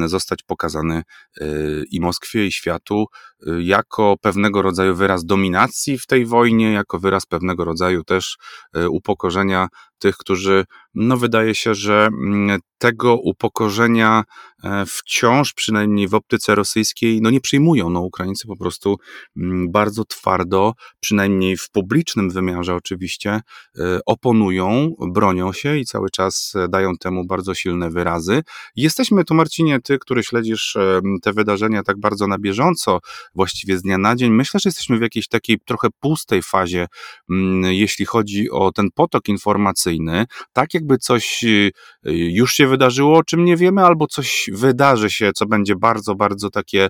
zostać pokazany y, i Moskwie, i światu. y, jako pewnego rodzaju wyraz dominacji w tej wojnie, jako wyraz pewnego rodzaju też y, upokorzenia tych, którzy, no wydaje się, że mm, tego upokorzenia e, wciąż, przynajmniej w optyce rosyjskiej, no nie przyjmują. No Ukraińcy po prostu mm, bardzo twardo, przynajmniej w publicznym wymiarze oczywiście, e, oponują, bronią się i cały czas e, dają temu bardzo silne wyrazy. Jesteśmy tu, Marcinie, ty, który śledzisz te wydarzenia tak bardzo na bieżąco, właściwie z dnia na dzień. Myślę, że jesteśmy w jakiejś takiej trochę pustej fazie, mm, jeśli chodzi o ten potok informacyjny, tak jakby coś y, już się wydarzyło, o czym nie wiemy, albo coś wydarzy się, co będzie bardzo, bardzo takie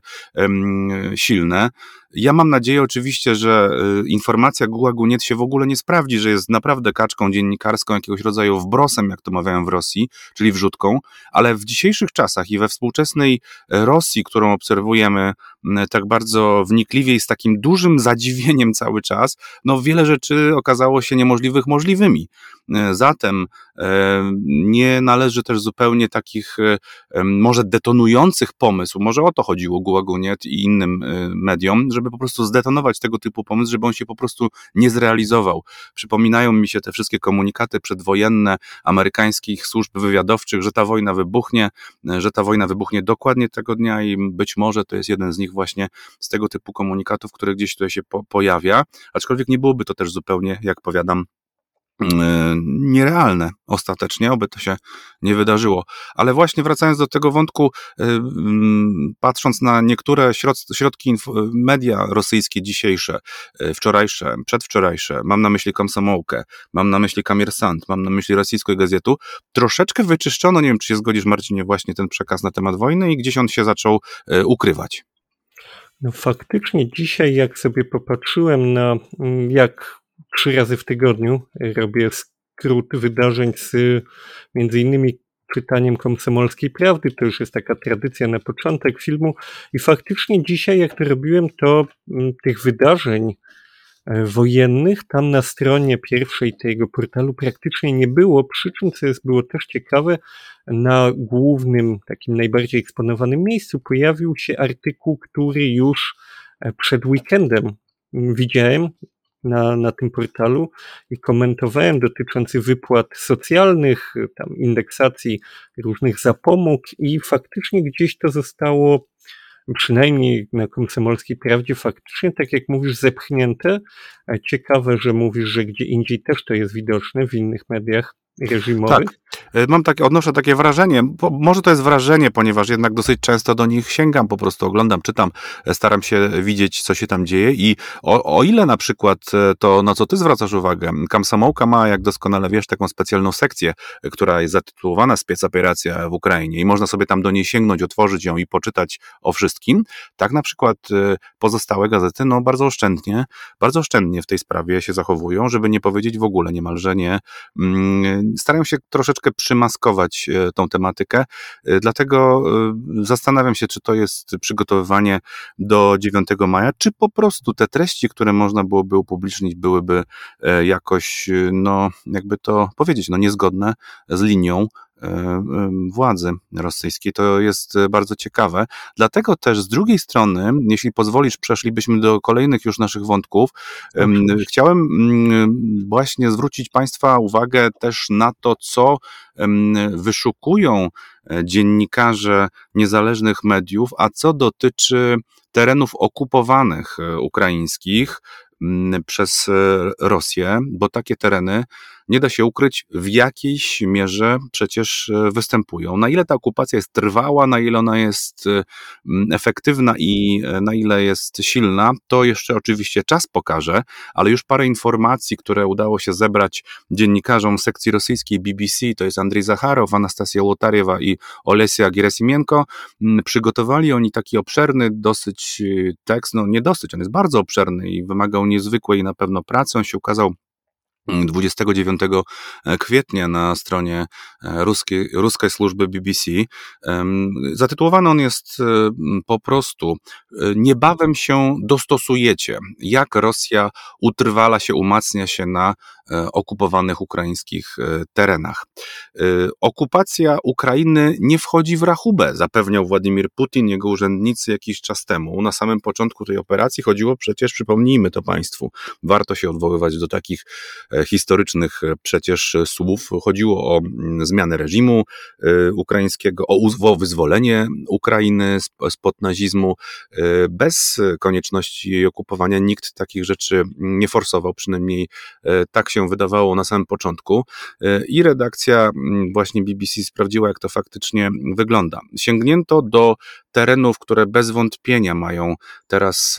silne. Ja mam nadzieję oczywiście, że y, informacja Google Guniet się w ogóle nie sprawdzi, że jest naprawdę kaczką dziennikarską, jakiegoś rodzaju wbrosem, jak to mawiają w Rosji, czyli wrzutką, ale w dzisiejszych czasach i we współczesnej Rosji, którą obserwujemy tak bardzo wnikliwie i z takim dużym zadziwieniem cały czas, no wiele rzeczy okazało się niemożliwych możliwymi. E, zatem e, nie należy też zupełnie takich e, może detonujących pomysłów, może o to chodziło Gułaguniet i innym mediom, żeby po prostu zdetonować tego typu pomysł, żeby on się po prostu nie zrealizował. Przypominają mi się te wszystkie komunikaty przedwojenne amerykańskich służb wywiadowczych, że ta wojna wybuchnie, że ta wojna wybuchnie dokładnie tego dnia i być może to jest jeden z nich właśnie z tego typu komunikatów, który gdzieś tutaj się po pojawia, aczkolwiek nie byłoby to też zupełnie, jak powiadam, nierealne ostatecznie, oby to się nie wydarzyło. Ale właśnie wracając do tego wątku, y, mm, patrząc na niektóre środki media rosyjskie dzisiejsze, y, wczorajsze, przedwczorajsze, mam na myśli Komsomołkę, mam na myśli Kamiersant, mam na myśli rosyjską gazetu, troszeczkę wyczyszczono, nie wiem czy się zgodzisz Marcinie, właśnie ten przekaz na temat wojny i gdzieś on się zaczął y, ukrywać. No faktycznie dzisiaj, jak sobie popatrzyłem na mm, jak trzy razy w tygodniu robię skrót wydarzeń z między innymi czytaniem komsomolskiej prawdy. To już jest taka tradycja na początek filmu. I faktycznie dzisiaj, jak to robiłem, to mm, tych wydarzeń e, wojennych tam na stronie pierwszej tego portalu praktycznie nie było, przy czym, co jest, było też ciekawe, na głównym, takim najbardziej eksponowanym miejscu pojawił się artykuł, który już e, przed weekendem widziałem na, na tym portalu i komentowałem dotyczący wypłat socjalnych, tam indeksacji różnych zapomóg i faktycznie gdzieś to zostało przynajmniej na Komsomolskiej Prawdzie faktycznie, tak jak mówisz, zepchnięte. Ciekawe, że mówisz, że gdzie indziej też to jest widoczne w innych mediach reżimowych. Tak. E, mam takie, odnoszę takie wrażenie, może to jest wrażenie, ponieważ jednak dosyć często do nich sięgam, po prostu oglądam, czytam, e, staram się widzieć, co się tam dzieje i o, o ile na przykład e, to, na co ty zwracasz uwagę, Kamsamołka ma, jak doskonale wiesz, taką specjalną sekcję, która jest zatytułowana Specoperacja w Ukrainie i można sobie tam do niej sięgnąć, otworzyć ją i poczytać o wszystkim. Tak na przykład pozostałe gazety, no bardzo oszczędnie, bardzo oszczędnie w tej sprawie się zachowują, żeby nie powiedzieć w ogóle niemalże nie, mm, starają się troszeczkę przymaskować e, tą tematykę. E, dlatego e, zastanawiam się, czy to jest przygotowywanie do 9 maja, czy po prostu te treści, które można byłoby upublicznić, byłyby jakoś, no, jakby to powiedzieć, no, niezgodne z linią władzy rosyjskiej. To jest bardzo ciekawe. Dlatego też z drugiej strony, jeśli pozwolisz, przeszlibyśmy do kolejnych już naszych wątków. Chciałem mm, właśnie zwrócić Państwa uwagę też na to, co wyszukują e, dziennikarze niezależnych mediów, a co dotyczy terenów okupowanych e, ukraińskich przez Rosję, bo takie tereny nie da się ukryć, w jakiejś mierze przecież e, występują. Na ile ta okupacja jest trwała, na ile ona jest e, efektywna i e, na ile jest silna, to jeszcze oczywiście czas pokaże, ale już parę informacji, które udało się zebrać dziennikarzom sekcji rosyjskiej BBC, to jest Andrzej Zacharow, Anastasia Łotariewa i Olesia Gierasimienko, przygotowali oni taki obszerny dosyć tekst, no nie dosyć, on jest bardzo obszerny i wymagał niezwykłej na pewno pracy, on się ukazał 29 e, kwietnia na stronie e, ruskiej, ruskiej służby BBC. Zatytułowany on jest e, po prostu Niebawem się dostosujecie, jak Rosja utrwala się, umacnia się na okupowanych ukraińskich terenach. Okupacja Ukrainy nie wchodzi w rachubę, zapewniał Władimir Putin, jego urzędnicy jakiś czas temu. Na samym początku tej operacji chodziło przecież, przypomnijmy to Państwu, warto się odwoływać do takich historycznych e, przecież słów. Chodziło o mm, zmianę reżimu e, ukraińskiego, o wyzwolenie Ukrainy spod nazizmu. Bez konieczności jej okupowania nikt takich rzeczy nie forsował, przynajmniej tak się wydawało na samym początku. I redakcja mm, właśnie BBC sprawdziła, jak to faktycznie wygląda. Sięgnięto do terenów, które bez wątpienia mają teraz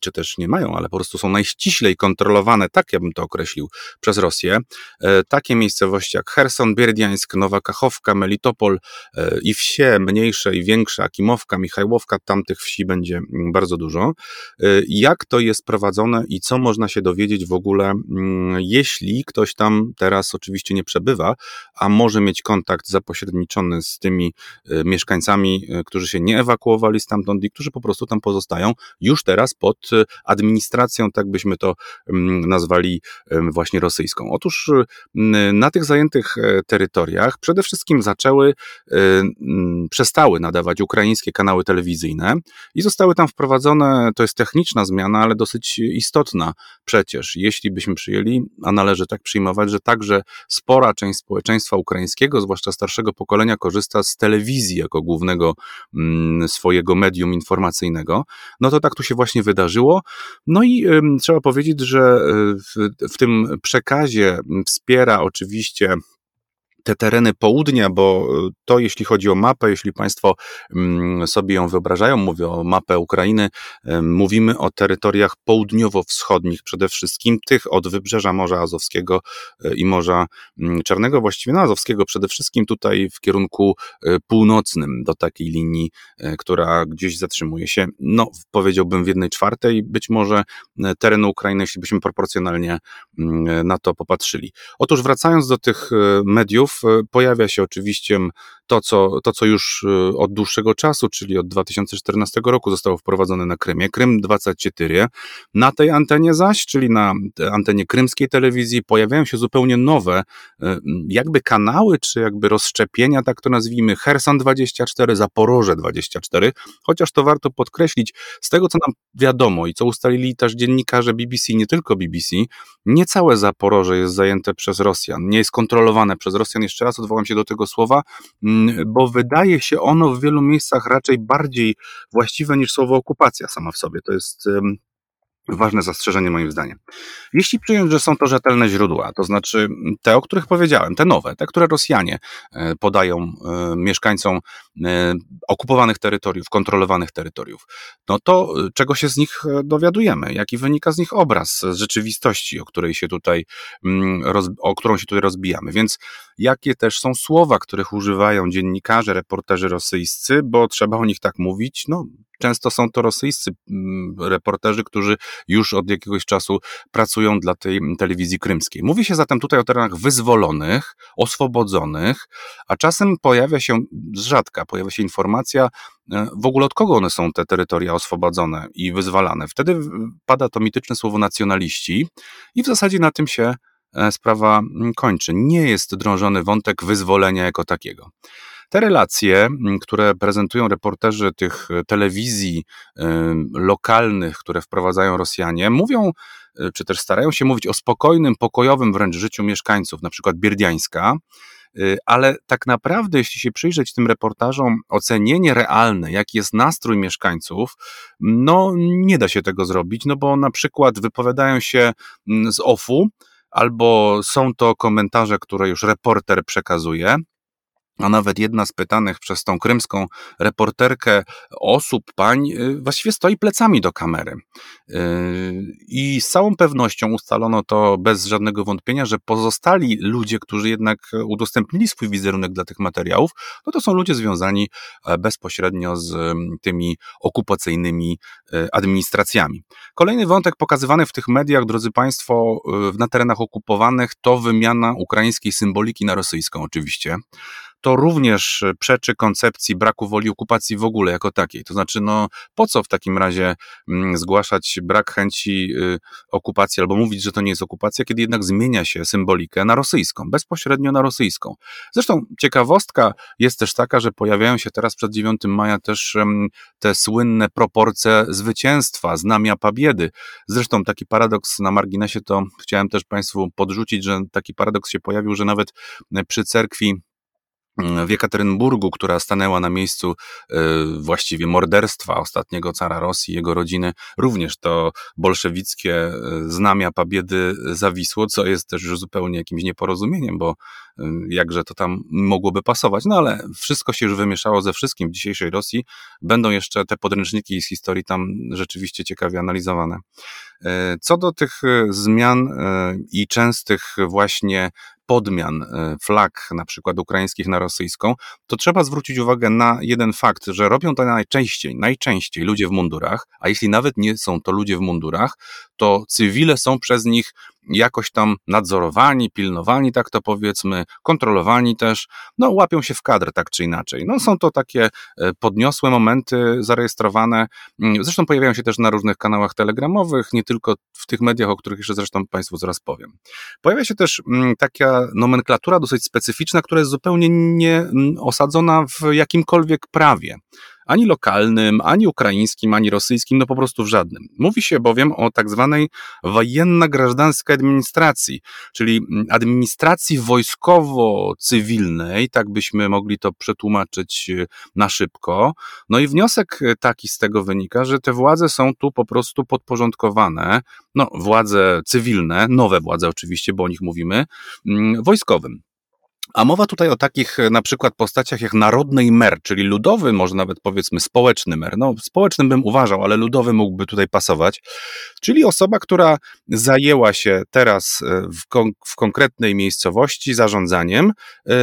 czy też nie mają, ale po prostu są najściślej kontrolowane, tak ja bym to określił, przez Rosję. E, takie miejscowości jak Herson, Bierdiańsk, Nowa Kachowka, Melitopol e, i wsie mniejsze i większe, Akimowka, Michajłowka, tamtych wsi będzie mm, bardzo dużo. E, jak to jest prowadzone i co można się dowiedzieć w ogóle, mm, jeśli ktoś tam teraz oczywiście nie przebywa, a może mieć kontakt zapośredniczony z tymi mieszkańcami, którzy się nie ewakuowali stamtąd i którzy po prostu tam pozostają już teraz pod e, administracją, tak byśmy to mm, nazwali właśnie rosyjską. Otóż na tych zajętych e, terytoriach przede wszystkim zaczęły, e, przestały nadawać ukraińskie kanały telewizyjne i zostały tam wprowadzone, to jest techniczna zmiana, ale dosyć istotna przecież, jeśli byśmy przyjęli, a należy tak przyjmować, że także spora część społeczeństwa ukraińskiego, zwłaszcza starszego pokolenia, korzysta z telewizji jako głównego swojego medium informacyjnego, no to tak tu się właśnie wydaje wydarzyło. No i trzeba powiedzieć, że e, w, w tym przekazie wspiera oczywiście te tereny południa, bo e, to jeśli chodzi o mapę, jeśli Państwo mm, sobie ją wyobrażają, mówię o mapę Ukrainy, mówimy o terytoriach południowo-wschodnich przede wszystkim, tych od wybrzeża Morza Azowskiego e, i Morza mm, Czarnego, właściwie no Azowskiego przede wszystkim tutaj w kierunku e, północnym do takiej linii, która gdzieś zatrzymuje się, no powiedziałbym w jednej czwartej być może terenu Ukrainy, jeśli byśmy proporcjonalnie mm, na to popatrzyli. Otóż wracając do tych mediów, pojawia się oczywiście to co, to, co już e, od dłuższego czasu, czyli od 2014 roku zostało wprowadzone na Krymie, Krym 24. Na tej antenie zaś, czyli na antenie krymskiej telewizji, pojawiają się zupełnie nowe, e, jakby kanały, czy jakby rozszczepienia, tak to nazwijmy, Hersan 24, Zaporoże 24, chociaż to warto podkreślić, z tego co nam wiadomo i co ustalili też dziennikarze BBC, nie tylko BBC, nie całe Zaporoże jest zajęte przez Rosjan, nie jest kontrolowane przez Rosjan, jeszcze raz odwołam się do tego słowa, bo wydaje się ono w wielu miejscach raczej bardziej właściwe niż słowo okupacja sama w sobie. To jest Ważne zastrzeżenie moim zdaniem. Jeśli przyjąć, że są to rzetelne źródła, to znaczy te, o których powiedziałem, te nowe, te, które Rosjanie e, podają e, mieszkańcom e, okupowanych terytoriów, kontrolowanych terytoriów, no to czego się z nich dowiadujemy? Jaki wynika z nich obraz z rzeczywistości, o której się tutaj, mm, o którą się tutaj rozbijamy? Więc jakie też są słowa, których używają dziennikarze, reporterzy rosyjscy, bo trzeba o nich tak mówić, no Często są to rosyjscy mm, reporterzy, którzy już od jakiegoś czasu pracują dla tej telewizji krymskiej. Mówi się zatem tutaj o terenach wyzwolonych, oswobodzonych, a czasem pojawia się, z rzadka pojawia się informacja, e, w ogóle od kogo one są te terytoria oswobodzone i wyzwalane. Wtedy pada to mityczne słowo nacjonaliści i w zasadzie na tym się e, sprawa mm, kończy. Nie jest drążony wątek wyzwolenia jako takiego. Te relacje, które prezentują reporterzy tych e, telewizji lokalnych, które wprowadzają Rosjanie, mówią, e, czy też starają się mówić o spokojnym, pokojowym wręcz życiu mieszkańców, na przykład Bierdiańska, e, ale tak naprawdę, jeśli się przyjrzeć tym reportażom, ocenienie realne, jaki jest nastrój mieszkańców, no nie da się tego zrobić, no bo na przykład wypowiadają się z OFU, albo są to komentarze, które już reporter przekazuje, a nawet jedna z pytanych przez tą krymską reporterkę osób, pań, y, właściwie stoi plecami do kamery. Y, I z całą pewnością ustalono to bez żadnego wątpienia, że pozostali ludzie, którzy jednak udostępnili swój wizerunek dla tych materiałów, no to są ludzie związani e, bezpośrednio z tymi okupacyjnymi e, administracjami. Kolejny wątek pokazywany w tych mediach, drodzy Państwo, na terenach okupowanych, to wymiana ukraińskiej symboliki na rosyjską, oczywiście to również przeczy koncepcji braku woli okupacji w ogóle jako takiej. To znaczy, no po co w takim razie mm, zgłaszać brak chęci y, okupacji albo mówić, że to nie jest okupacja, kiedy jednak zmienia się symbolikę na rosyjską, bezpośrednio na rosyjską. Zresztą ciekawostka jest też taka, że pojawiają się teraz przed 9 maja też te słynne proporcje zwycięstwa, znamia pabiedy. Zresztą taki paradoks na marginesie to chciałem też Państwu podrzucić, że taki paradoks się pojawił, że nawet e, przy cerkwi w Jekaterynburgu, która stanęła na miejscu e, właściwie morderstwa ostatniego cara Rosji, jego rodziny, również to bolszewickie e, znamia pabiedy zawisło, co jest też już zupełnie jakimś nieporozumieniem, bo jakże to tam mogłoby pasować. No ale wszystko się już wymieszało ze wszystkim w dzisiejszej Rosji. Będą jeszcze te podręczniki z historii tam rzeczywiście ciekawie analizowane. Co do tych zmian i częstych właśnie podmian e, flag, na przykład ukraińskich na rosyjską, to trzeba zwrócić uwagę na jeden fakt, że robią to najczęściej, najczęściej ludzie w mundurach, a jeśli nawet nie są to ludzie w mundurach, to cywile są przez nich jakoś tam nadzorowani, pilnowani, tak to powiedzmy, kontrolowani też, no łapią się w kadr tak czy inaczej. No są to takie e, podniosłe momenty zarejestrowane, mm, zresztą pojawiają się też na różnych kanałach telegramowych, nie tylko w tych mediach, o których jeszcze zresztą Państwu zaraz powiem. Pojawia się też mm, taka nomenklatura dosyć specyficzna, która jest zupełnie nie mm, osadzona w jakimkolwiek prawie ani lokalnym, ani ukraińskim, ani rosyjskim, no po prostu w żadnym. Mówi się bowiem o tak zwanej wojenno-grażdanskiej administracji, czyli mm, administracji wojskowo-cywilnej, tak byśmy mogli to przetłumaczyć y, na szybko. No i wniosek taki z tego wynika, że te władze są tu po prostu podporządkowane, no władze cywilne, nowe władze oczywiście, bo o nich mówimy, mm, wojskowym. A mowa tutaj o takich na przykład postaciach jak narodny mer, czyli ludowy, może nawet powiedzmy społeczny mer. No, społecznym bym uważał, ale ludowy mógłby tutaj pasować. Czyli osoba, która zajęła się teraz w, kon w konkretnej miejscowości zarządzaniem,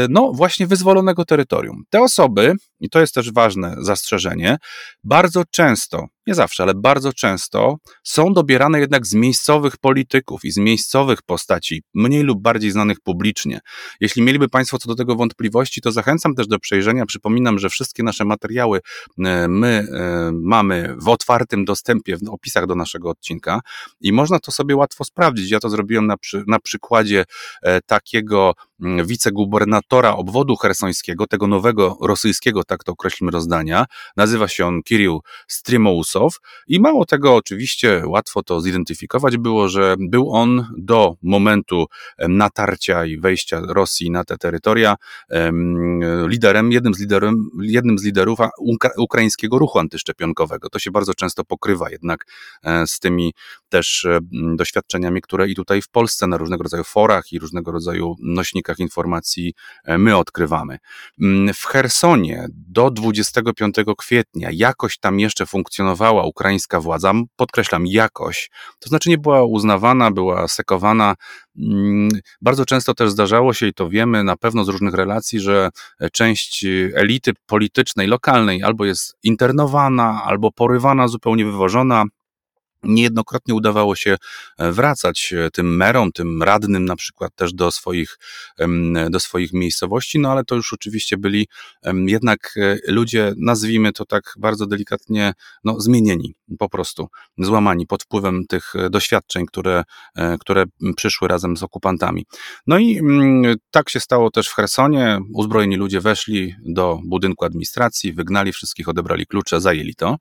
no właśnie wyzwolonego terytorium. Te osoby, i to jest też ważne zastrzeżenie, bardzo często nie zawsze, ale bardzo często są dobierane jednak z miejscowych polityków i z miejscowych postaci, mniej lub bardziej znanych publicznie. Jeśli mieliby Państwo co do tego wątpliwości, to zachęcam też do przejrzenia. Przypominam, że wszystkie nasze materiały e, my e, mamy w otwartym dostępie, w opisach do naszego odcinka i można to sobie łatwo sprawdzić. Ja to zrobiłem na, przy, na przykładzie e, takiego mm, wicegubernatora obwodu hersońskiego, tego nowego rosyjskiego, tak to określimy, rozdania. Nazywa się on Kirill I mało tego, oczywiście łatwo to zidentyfikować było, że był on do momentu natarcia i wejścia Rosji na te terytoria liderem, jednym z, liderem, jednym z liderów ukraińskiego ruchu antyszczepionkowego. To się bardzo często pokrywa jednak e, z tymi też e, doświadczeniami, które i tutaj w Polsce na różnego rodzaju forach i różnego rodzaju nośnikach informacji e, my odkrywamy. W Hersonie do 25 kwietnia jakoś tam jeszcze ukraińska władza, podkreślam jakoś, to znaczy nie była uznawana, była sekowana. Mm, bardzo często też zdarzało się, i to wiemy na pewno z różnych relacji, że część elity politycznej, lokalnej albo jest internowana, albo porywana, zupełnie wywożona, Niejednokrotnie udawało się e, wracać e, tym merom, tym radnym na przykład też do swoich, do swoich miejscowości, no ale to już oczywiście byli jednak e, ludzie, nazwijmy to tak bardzo delikatnie, no zmienieni po prostu, złamani pod wpływem tych doświadczeń, które, które przyszły razem z okupantami. No i mm, tak się stało też w Hersonie, uzbrojeni ludzie weszli do budynku administracji, wygnali wszystkich, odebrali klucze, zajęli to.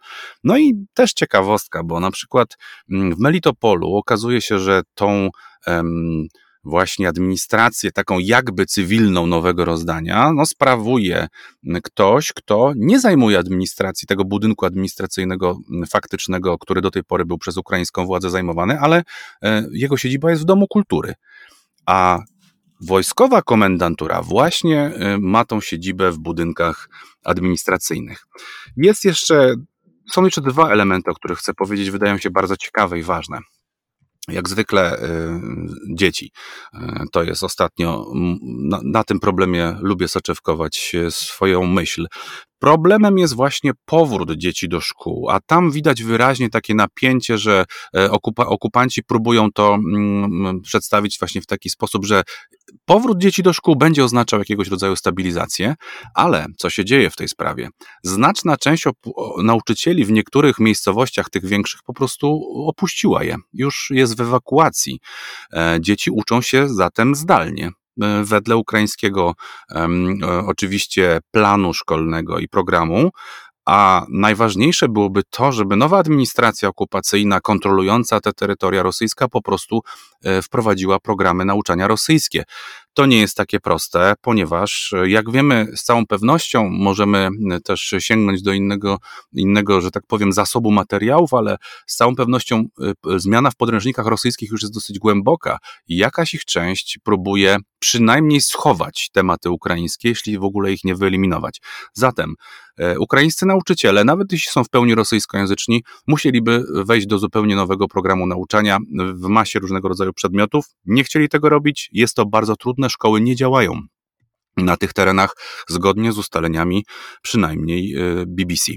No i też ciekawostka, bo na przykład Mm, w Melitopolu okazuje się, że tą właśnie administrację taką jakby cywilną nowego rozdania, no sprawuje ktoś, kto nie zajmuje administracji tego budynku administracyjnego mm, faktycznego, który do tej pory był przez ukraińską władzę zajmowany, ale e, jego siedziba jest w Domu Kultury. A wojskowa komendantura właśnie e, ma tą siedzibę w budynkach administracyjnych. Jest jeszcze są jeszcze dwa elementy, o których chcę powiedzieć, wydają się bardzo ciekawe i ważne. Jak zwykle y, dzieci. Y, to jest ostatnio, na, na, tym problemie lubię soczewkować swoją myśl. Problemem jest właśnie powrót dzieci do szkół, a tam widać wyraźnie takie napięcie, że e, okupa okupanci próbują to mm, przedstawić właśnie w taki sposób, że powrót dzieci do szkół będzie oznaczał jakiegoś rodzaju stabilizację, ale co się dzieje w tej sprawie? Znaczna część nauczycieli w niektórych miejscowościach, tych większych, po prostu opuściła je. Już jest w ewakuacji. E, dzieci uczą się zatem zdalnie. E, wedle ukraińskiego e, oczywiście planu szkolnego i programu, a najważniejsze byłoby to, żeby nowa administracja okupacyjna kontrolująca te terytoria rosyjska po prostu e, wprowadziła programy nauczania rosyjskie. To nie jest takie proste, ponieważ jak wiemy, z całą pewnością możemy też sięgnąć do innego, innego, że tak powiem, zasobu materiałów, ale z całą pewnością zmiana w podręcznikach rosyjskich już jest dosyć głęboka i jakaś ich część próbuje przynajmniej schować tematy ukraińskie, jeśli w ogóle ich nie wyeliminować. Zatem e, ukraińscy nauczyciele, nawet jeśli są w pełni rosyjskojęzyczni, musieliby wejść do zupełnie nowego programu nauczania w masie różnego rodzaju przedmiotów. Nie chcieli tego robić, jest to bardzo trudne, szkoły nie działają na tych terenach zgodnie z ustaleniami przynajmniej y, BBC.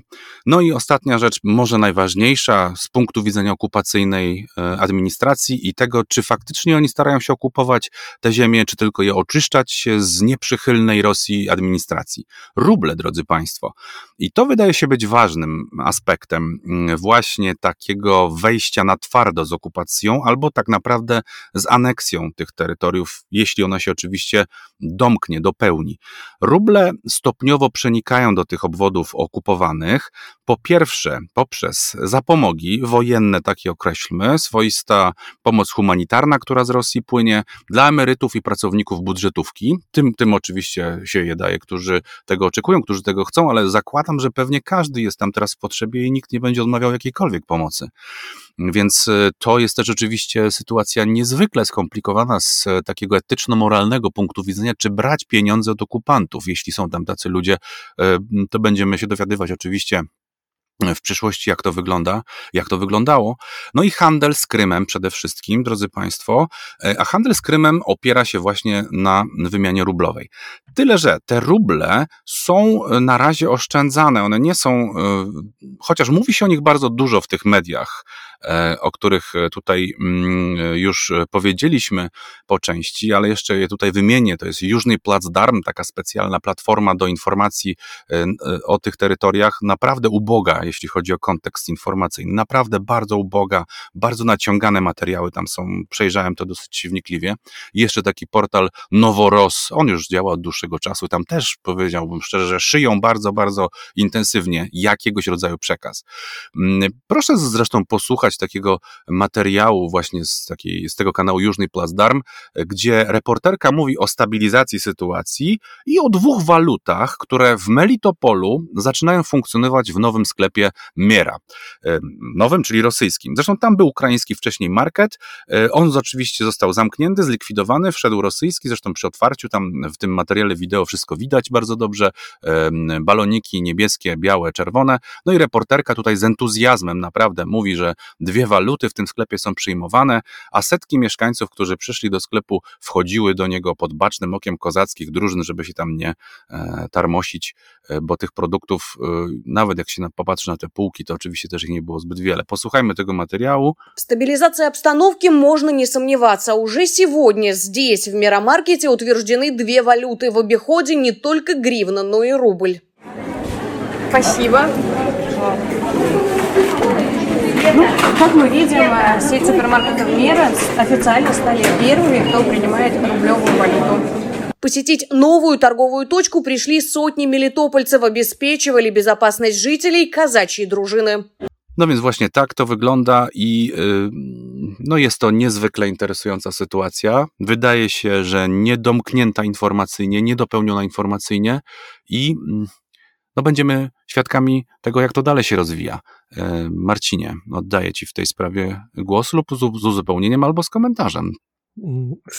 No i ostatnia rzecz, może najważniejsza z punktu widzenia okupacyjnej y, administracji i tego, czy faktycznie oni starają się okupować te ziemie, czy tylko je oczyszczać z nieprzychylnej Rosji administracji. Ruble, drodzy Państwo. I to wydaje się być ważnym aspektem y, właśnie takiego wejścia na twardo z okupacją, albo tak naprawdę z aneksją tych terytoriów, jeśli ona się oczywiście domknie do pełni. Ruble stopniowo przenikają do tych obwodów okupowanych, po pierwsze poprzez zapomogi wojenne, takie określmy, swoista pomoc humanitarna, która z Rosji płynie dla emerytów i pracowników budżetówki. Tym, tym oczywiście się je daje, którzy tego oczekują, którzy tego chcą, ale zakładam, że pewnie każdy jest tam teraz w potrzebie i nikt nie będzie odmawiał jakiejkolwiek pomocy. Więc to jest też oczywiście sytuacja niezwykle skomplikowana z takiego etyczno-moralnego punktu widzenia, czy brać pieniądze od okupantów. Jeśli są tam tacy ludzie, to będziemy się dowiadywać oczywiście w przyszłości, jak to wygląda, jak to wyglądało. No i handel z Krymem przede wszystkim, drodzy Państwo, e, a handel z Krymem opiera się właśnie na wymianie rublowej. Tyle, że te ruble są na razie oszczędzane, one nie są, e, chociaż mówi się o nich bardzo dużo w tych mediach, e, o których tutaj mm, już powiedzieliśmy po części, ale jeszcze je tutaj wymienię. To jest Jużny Placdarm, taka specjalna platforma do informacji o tych terytoriach, naprawdę uboga, jeśli chodzi o kontekst informacyjny. Naprawdę bardzo uboga, bardzo naciągane materiały tam są. Przejrzałem to dosyć wnikliwie. Jeszcze taki portal Noworos, on już działa od dłuższego czasu. Tam też powiedziałbym szczerze, że szyją bardzo, bardzo intensywnie jakiegoś rodzaju przekaz. Mm, proszę zresztą posłuchać takiego materiału właśnie z, takiej, z tego kanału Jużny Placdarm, gdzie reporterka mówi o stabilizacji sytuacji i o dwóch walutach, które w Melitopolu zaczynają funkcjonować w nowym sklepie Miera. Nowym, czyli rosyjskim. Zresztą tam był ukraiński wcześniej market. E, on oczywiście został zamknięty, zlikwidowany, wszedł rosyjski. Zresztą przy otwarciu tam w tym materiale wideo wszystko widać bardzo dobrze. Baloniki niebieskie, białe, czerwone. No i reporterka tutaj z entuzjazmem naprawdę mówi, że dwie waluty w tym sklepie są przyjmowane, a setki mieszkańców, którzy przyszli do sklepu, wchodziły do niego pod bacznym okiem kozackich drużyn, żeby się tam nie tarmosić, bo tych produktów, nawet jak się popatrzy patrzy na te półki, to oczywiście też ich nie było zbyt wiele. Posłuchajmy tego материалу. В стабилизации обстановки можно не сомневаться. Уже сегодня здесь, в Миромаркете, утверждены две валюты в обиходе, не только гривна, но и рубль. Спасибо. Ну, как мы видим, э, сеть супермаркетов «Мера» официально стали первыми, кто принимает рублевую валюту. Посетить новую торговую точку пришли сотни мелитопольцев, обеспечивали безопасность жителей казачьей друżyny. No więc właśnie tak to wygląda i no jest to niezwykle interesująca sytuacja. Wydaje się, że niedomknięta informacyjnie, niedopełniona informacyjnie i no będziemy świadkami tego, jak to dalej się rozwija. E, Marcinie, oddaję Ci w tej sprawie głos lub z uzupełnieniem albo z komentarzem.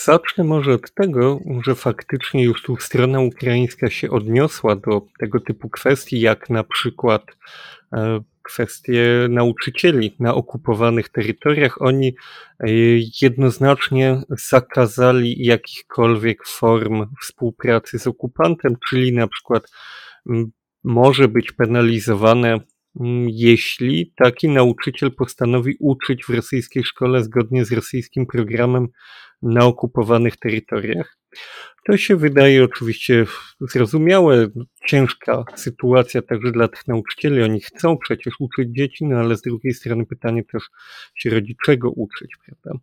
Zacznę może od tego, że faktycznie już tu strona ukraińska się odniosła do tego typu kwestii, jak na przykład e, kwestie nauczycieli na okupowanych terytoriach. Oni e, jednoznacznie zakazali jakichkolwiek form współpracy z okupantem, czyli na przykład może być penalizowane jeśli taki nauczyciel postanowi uczyć w rosyjskiej szkole zgodnie z rosyjskim programem na okupowanych terytoriach. To się wydaje oczywiście zrozumiałe, ciężka sytuacja także dla tych nauczycieli. Oni chcą przecież uczyć dzieci, no ale z drugiej strony pytanie też się rodzi, czego uczyć, prawda?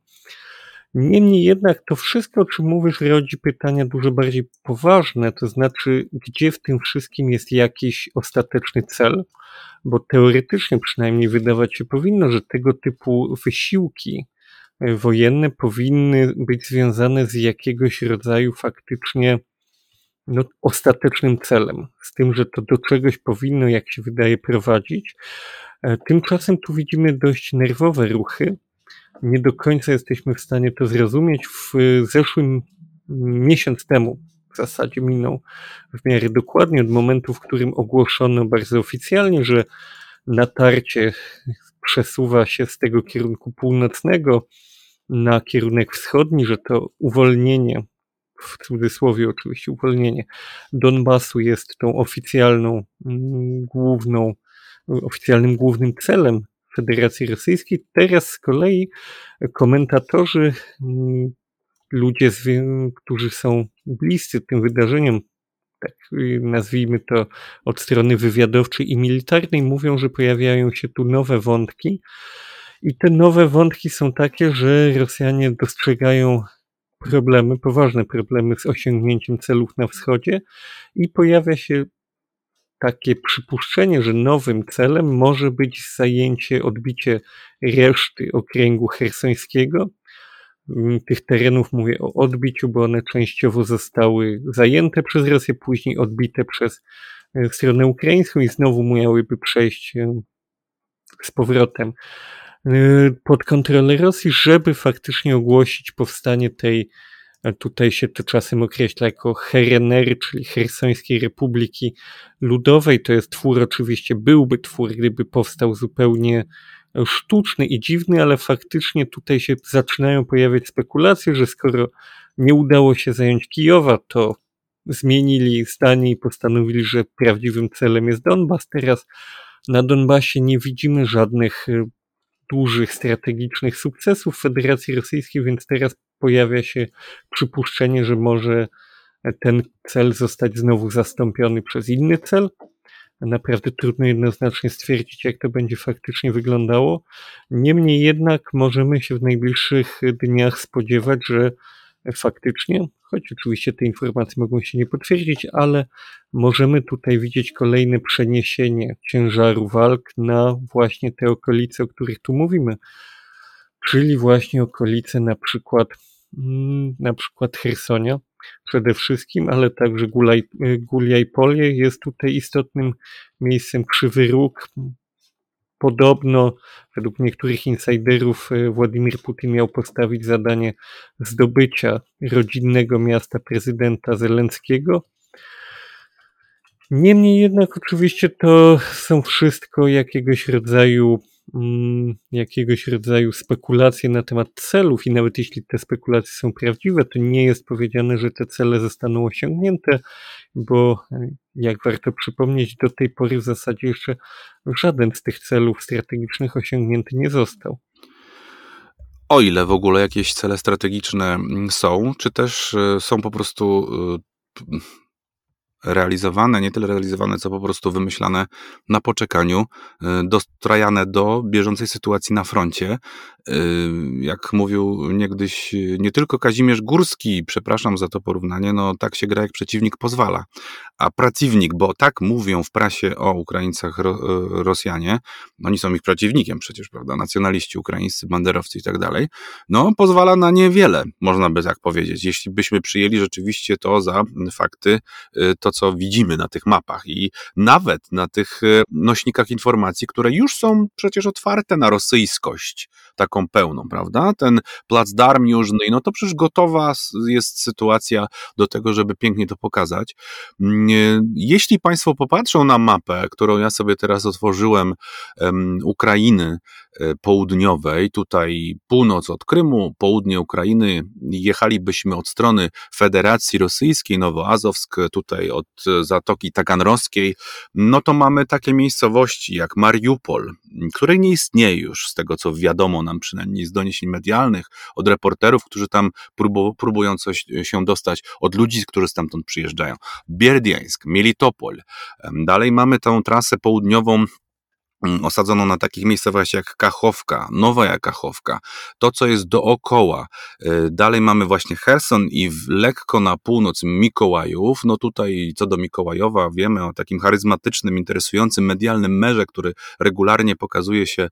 Niemniej jednak to wszystko, o czym mówisz, rodzi pytania dużo bardziej poważne, to znaczy, gdzie w tym wszystkim jest jakiś ostateczny cel, bo teoretycznie przynajmniej wydawać się powinno, że tego typu wysiłki wojenne powinny być związane z jakiegoś rodzaju faktycznie no, ostatecznym celem, z tym, że to do czegoś powinno, jak się wydaje, prowadzić. E, tymczasem tu widzimy dość nerwowe ruchy. Nie do końca jesteśmy w stanie to zrozumieć. W zeszłym miesiąc temu w zasadzie minął w miarę dokładnie od momentu, w którym ogłoszono bardzo oficjalnie, że natarcie przesuwa się z tego kierunku północnego na kierunek wschodni, że to uwolnienie, w cudzysłowie oczywiście uwolnienie Donbasu jest tą oficjalną główną, oficjalnym głównym celem Federacji Rosyjskiej. Teraz z kolei komentatorzy, mm, ludzie, którzy są bliscy tym wydarzeniom, tak nazwijmy to od strony wywiadowczej i militarnej, mówią, że pojawiają się tu nowe wątki, i te nowe wątki są takie, że Rosjanie dostrzegają problemy, poważne problemy z osiągnięciem celów na wschodzie i pojawia się takie przypuszczenie, że nowym celem może być zajęcie, odbicie reszty okręgu hersońskiego. Tych terenów mówię o odbiciu, bo one częściowo zostały zajęte przez Rosję, później odbite przez e, stronę ukraińską i znowu miałyby przejść e, z powrotem pod kontrolę Rosji, żeby faktycznie ogłosić powstanie tej, tutaj się to czasem określa jako Herenery, czyli Hersońskiej Republiki Ludowej. To jest twór, oczywiście byłby twór, gdyby powstał zupełnie sztuczny i dziwny, ale faktycznie tutaj się zaczynają pojawiać spekulacje, że skoro nie udało się zająć Kijowa, to zmienili zdanie i postanowili, że prawdziwym celem jest Donbas. Teraz na Donbasie nie widzimy żadnych y, dużych strategicznych sukcesów Federacji Rosyjskiej, więc teraz pojawia się przypuszczenie, że może ten cel zostać znowu zastąpiony przez inny cel. Naprawdę trudno jednoznacznie stwierdzić, jak to będzie faktycznie wyglądało. Niemniej jednak możemy się w najbliższych dniach spodziewać, że faktycznie, choć oczywiście te informacje mogą się nie potwierdzić, ale możemy tutaj widzieć kolejne przeniesienie ciężaru walk na właśnie te okolice, o których tu mówimy, czyli właśnie okolice na przykład na przykład Hersonia przede wszystkim, ale także Polie jest tutaj istotnym miejscem Krzywy Róg, Podobno, według niektórych insiderów, e, Władimir Putin miał postawić zadanie zdobycia rodzinnego miasta prezydenta Zelenskiego. Niemniej jednak, oczywiście, to są wszystko jakiegoś rodzaju jakiegoś rodzaju spekulacje na temat celów i nawet jeśli te spekulacje są prawdziwe, to nie jest powiedziane, że te cele zostaną osiągnięte, bo e, jak warto przypomnieć, do tej pory w zasadzie jeszcze żaden z tych celów strategicznych osiągnięty nie został. O ile w ogóle jakieś cele strategiczne mm, są, czy też e, są po prostu e, realizowane, nie tyle realizowane, co po prostu wymyślane na poczekaniu, y, dostrajane do bieżącej sytuacji na froncie. Y, jak mówił niegdyś nie tylko Kazimierz Górski, przepraszam za to porównanie, no tak się gra jak przeciwnik pozwala. A pracownik, bo tak mówią w prasie o Ukraińcach ro, y, Rosjanie, oni są ich przeciwnikiem przecież, prawda, nacjonaliści ukraińscy, banderowcy i tak dalej, no pozwala na niewiele, można by tak powiedzieć. Jeśli byśmy przyjęli rzeczywiście to za fakty, to co widzimy na tych mapach i nawet na tych e, nośnikach informacji, które już są przecież otwarte na rosyjskość, taką pełną, prawda? Ten plac Darm Jużny, no to przecież gotowa jest sytuacja do tego, żeby pięknie to pokazać. Mm, e, jeśli Państwo popatrzą na mapę, którą ja sobie teraz otworzyłem, Ukrainy e, południowej, tutaj północ od Krymu, południe Ukrainy, jechalibyśmy od strony Federacji Rosyjskiej, Nowoazowsk, tutaj od Zatoki Taganrowskiej, no to mamy takie miejscowości jak Mariupol, której nie istnieje już, z tego co wiadomo nam przynajmniej z doniesień medialnych, od reporterów, którzy tam próbują coś się dostać, od ludzi, którzy stamtąd przyjeżdżają. Bierdiańsk, Melitopol. Dalej mamy tę trasę południową Mm, osadzoną na takich miejscowościach jak Kachowka, Nowa Kachowka, to co jest dookoła. Y, dalej mamy właśnie Herson i lekko na północ Mikołajów. No tutaj co do Mikołajowa wiemy o takim charyzmatycznym, interesującym, medialnym merze, który regularnie pokazuje się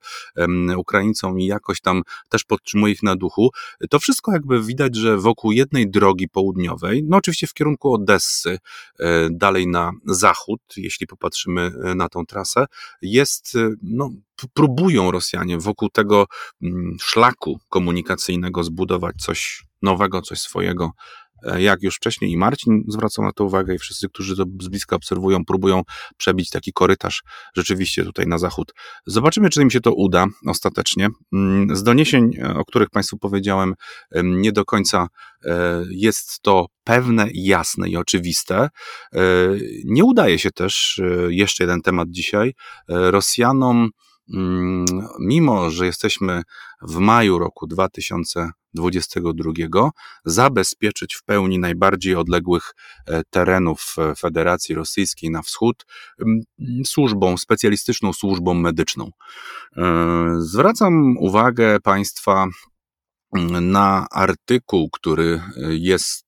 Ukraińcom i jakoś tam też podtrzymuje ich na duchu. To wszystko jakby widać, że wokół jednej drogi południowej, no oczywiście w kierunku Odessy, y, dalej na zachód, jeśli popatrzymy y, na tą trasę, jest no, próbują Rosjanie wokół tego mm, szlaku komunikacyjnego zbudować coś nowego, coś swojego. E, jak już wcześniej i Marcin zwracał na to uwagę, i wszyscy, którzy to z bliska obserwują, próbują przebić taki korytarz rzeczywiście tutaj na zachód. Zobaczymy, czy im się to uda ostatecznie. Mm, z doniesień, e, o których Państwu powiedziałem, nie do końca e, jest to pewne, jasne i oczywiste. Nie udaje się też, jeszcze jeden temat dzisiaj, Rosjanom mimo że jesteśmy w maju roku 2022, zabezpieczyć w pełni najbardziej odległych e, terenów e, Federacji Rosyjskiej na wschód mm, służbą, specjalistyczną służbą medyczną. E, zwracam uwagę Państwa na artykuł, który jest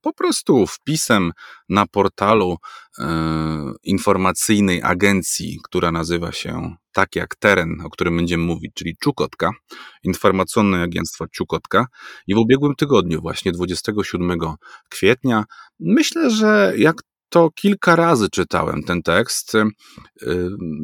po prostu wpisem na portalu informacyjnej agencji, która nazywa się tak jak teren, o którym będziemy mówić, czyli Czukotka, informacyjne agentstwo Czukotka. I w ubiegłym tygodniu, właśnie 27 kwietnia, myślę, że jak to kilka razy czytałem ten tekst. Y,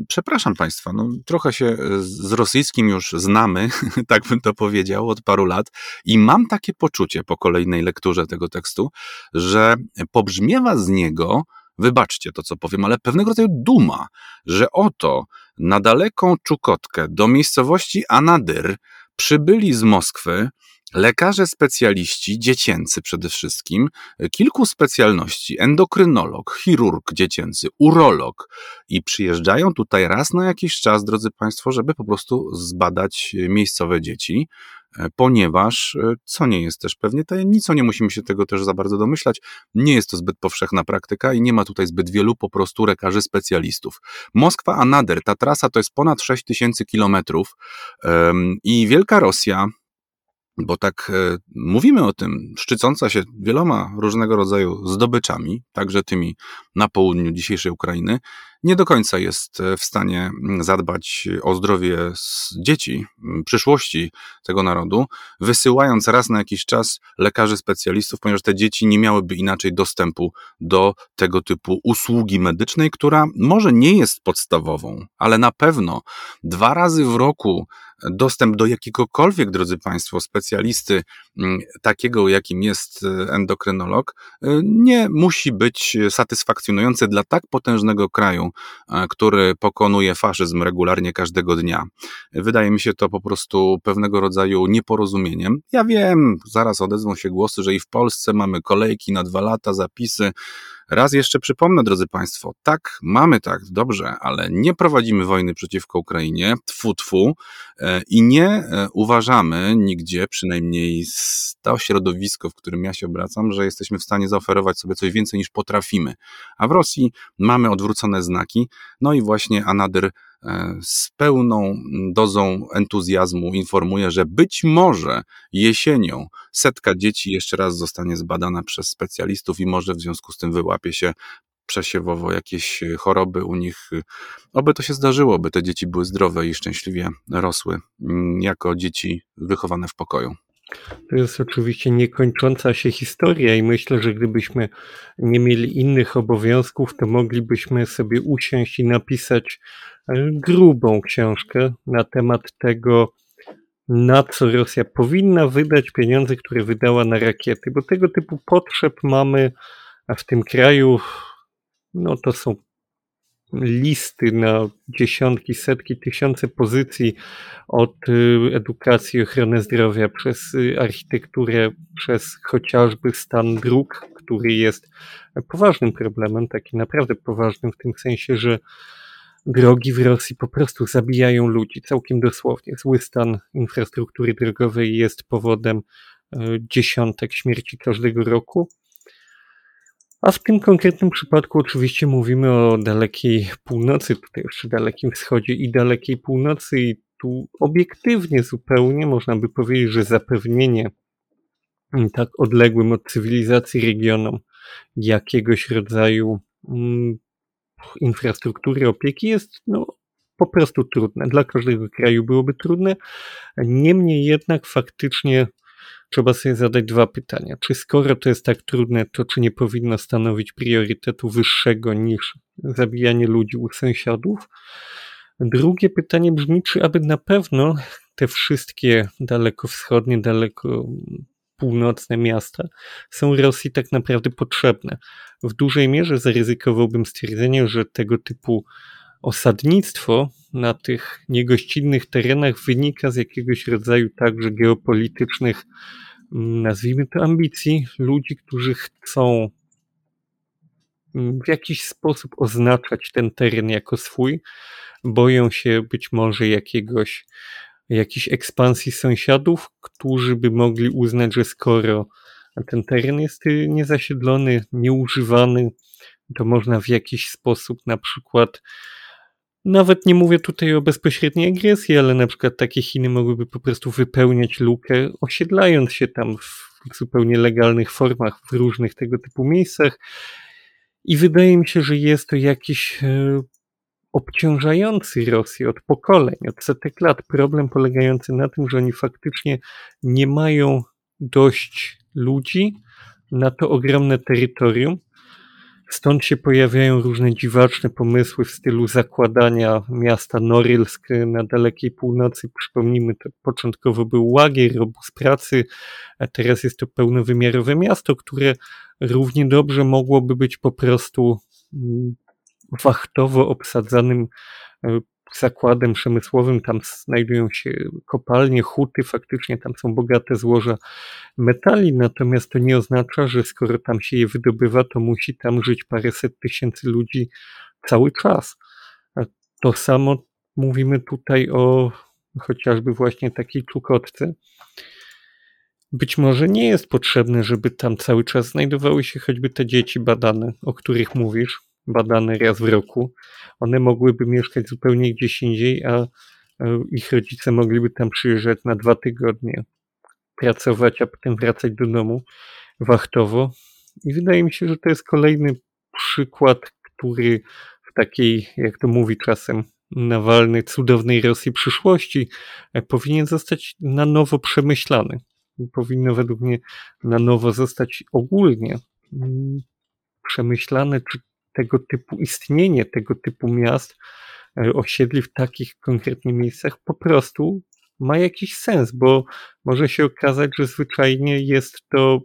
przepraszam Państwa, no, trochę się z rosyjskim już znamy, (laughs) tak bym to powiedział, od paru lat, i mam takie poczucie po kolejnej lekturze tego tekstu, że pobrzmiewa z niego wybaczcie to, co powiem, ale pewnego rodzaju duma, że oto na daleką Czukotkę do miejscowości Anadyr przybyli z Moskwy lekarze specjaliści, dziecięcy przede wszystkim, kilku specjalności, endokrynolog, chirurg dziecięcy, urolog i przyjeżdżają tutaj raz na jakiś czas, drodzy Państwo, żeby po prostu zbadać miejscowe dzieci, ponieważ, e, co nie jest też pewnie tajemnicą, nie musimy się tego też za bardzo domyślać, nie jest to zbyt powszechna praktyka i nie ma tutaj zbyt wielu po prostu lekarzy specjalistów. Moskwa a Nader, ta trasa to jest ponad 6 tysięcy kilometrów i Wielka Rosja, bo tak e, mówimy o tym, szczycąca się wieloma różnego rodzaju zdobyczami, także tymi na południu dzisiejszej Ukrainy, nie do końca jest e, w stanie mm, zadbać o zdrowie dzieci, mm, przyszłości tego narodu, wysyłając raz na jakiś czas lekarzy specjalistów, ponieważ te dzieci nie miałyby inaczej dostępu do tego typu usługi medycznej, która może nie jest podstawową, ale na pewno dwa razy w roku dostęp do jakiegokolwiek, drodzy Państwo, specjalisty, mm, takiego jakim jest e, endokrynolog, e, nie musi być satysfakcjonujący dla tak potężnego kraju, E, który pokonuje faszyzm regularnie każdego dnia. Wydaje mi się to po prostu pewnego rodzaju nieporozumieniem. Ja wiem, zaraz odezwą się głosy, że i w Polsce mamy kolejki na dwa lata, zapisy. Raz jeszcze przypomnę, drodzy Państwo, tak, mamy tak, dobrze, ale nie prowadzimy wojny przeciwko Ukrainie, tfu, tfu, e, i nie e, uważamy nigdzie, przynajmniej to środowisko, w którym ja się obracam, że jesteśmy w stanie zaoferować sobie coś więcej niż potrafimy. A w Rosji mamy odwrócone znaki, no i właśnie E, z pełną dozą entuzjazmu informuje, że być może jesienią setka dzieci jeszcze raz zostanie zbadana przez specjalistów i może w związku z tym wyłapie się przesiewowo jakieś choroby u nich. Oby to się zdarzyło, by te dzieci były zdrowe i szczęśliwie rosły mm, jako dzieci wychowane w pokoju. To jest oczywiście niekończąca się historia i myślę, że gdybyśmy nie mieli innych obowiązków, to moglibyśmy sobie usiąść i napisać e, grubą książkę na temat tego, na co Rosja powinna wydać pieniądze, które wydała na rakiety, bo tego typu potrzeb mamy w tym kraju, no to są listy na dziesiątki, setki, tysiące pozycji od y, edukacji, ochrony zdrowia, przez y, architekturę, przez chociażby stan dróg, który jest poważnym problemem, taki naprawdę poważnym w tym sensie, że drogi w Rosji po prostu zabijają ludzi, całkiem dosłownie. Zły stan infrastruktury drogowej jest powodem y, dziesiątek śmierci każdego roku. A w tym konkretnym przypadku oczywiście mówimy o dalekiej północy, tutaj jeszcze dalekim wschodzie i dalekiej północy i tu obiektywnie zupełnie można by powiedzieć, że zapewnienie tak odległym od cywilizacji regionom jakiegoś rodzaju mm, infrastruktury opieki jest no, po prostu trudne. Dla każdego kraju byłoby trudne. Niemniej jednak faktycznie trzeba sobie zadać dwa pytania. Czy skoro to jest tak trudne, to czy nie powinno stanowić priorytetu wyższego niż zabijanie ludzi u sąsiadów? Drugie pytanie brzmi, czy aby na pewno te wszystkie dalekowschodnie, daleko północne miasta są Rosji tak naprawdę potrzebne. W dużej mierze zaryzykowałbym stwierdzenie, że tego typu osadnictwo na tych niegościnnych terenach wynika z jakiegoś rodzaju także geopolitycznych, mm, nazwijmy to ambicji, ludzi, którzy chcą mm, w jakiś sposób oznaczać ten teren jako swój, boją się być może jakiegoś, jakiejś ekspansji sąsiadów, którzy by mogli uznać, że skoro ten teren jest niezasiedlony, nieużywany, to można w jakiś sposób na przykład nawet nie mówię tutaj o bezpośredniej agresji, ale na przykład takie Chiny mogłyby po prostu wypełniać lukę, osiedlając się tam w zupełnie legalnych formach w różnych tego typu miejscach. I wydaje mi się, że jest to jakiś e, obciążający Rosję od pokoleń, od setek lat problem polegający na tym, że oni faktycznie nie mają dość ludzi na to ogromne terytorium, Stąd się pojawiają różne dziwaczne pomysły w stylu zakładania miasta Norylsk na dalekiej północy. Przypomnijmy, to początkowo był łagier, obóz pracy, a teraz jest to pełnowymiarowe miasto, które równie dobrze mogłoby być po prostu mm, wachtowo obsadzanym e, zakładem przemysłowym, tam znajdują się kopalnie, huty, faktycznie tam są bogate złoża metali, natomiast to nie oznacza, że skoro tam się je wydobywa, to musi tam żyć paręset tysięcy ludzi cały czas. To samo mówimy tutaj o chociażby właśnie takiej czukotce. Być może nie jest potrzebne, żeby tam cały czas znajdowały się choćby te dzieci badane, o których mówisz, badane raz w roku. One mogłyby mieszkać zupełnie gdzieś indziej, a ich rodzice mogliby tam przyjeżdżać na dwa tygodnie, pracować, a potem wracać do domu wachtowo. I wydaje mi się, że to jest kolejny przykład, który w takiej, jak to mówi czasem, Nawalny, cudownej Rosji przyszłości e, powinien zostać na nowo przemyślany. Powinno według mnie na nowo zostać ogólnie mm, przemyślane, czy tego typu istnienie tego typu miast, e, osiedli w takich konkretnie miejscach po prostu ma jakiś sens, bo może się okazać, że zwyczajnie jest to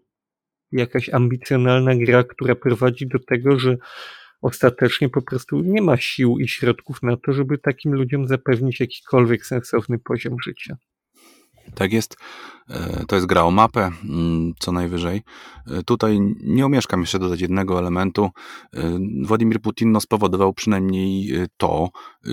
jakaś ambicjonalna gra, która prowadzi do tego, że ostatecznie po prostu nie ma sił i środków na to, żeby takim ludziom zapewnić jakikolwiek sensowny poziom życia. Tak jest. E, to jest gra o mapę, mm, co najwyżej. E, tutaj nie omieszkam jeszcze dodać jednego elementu. E, Władimir Putin no, spowodował przynajmniej to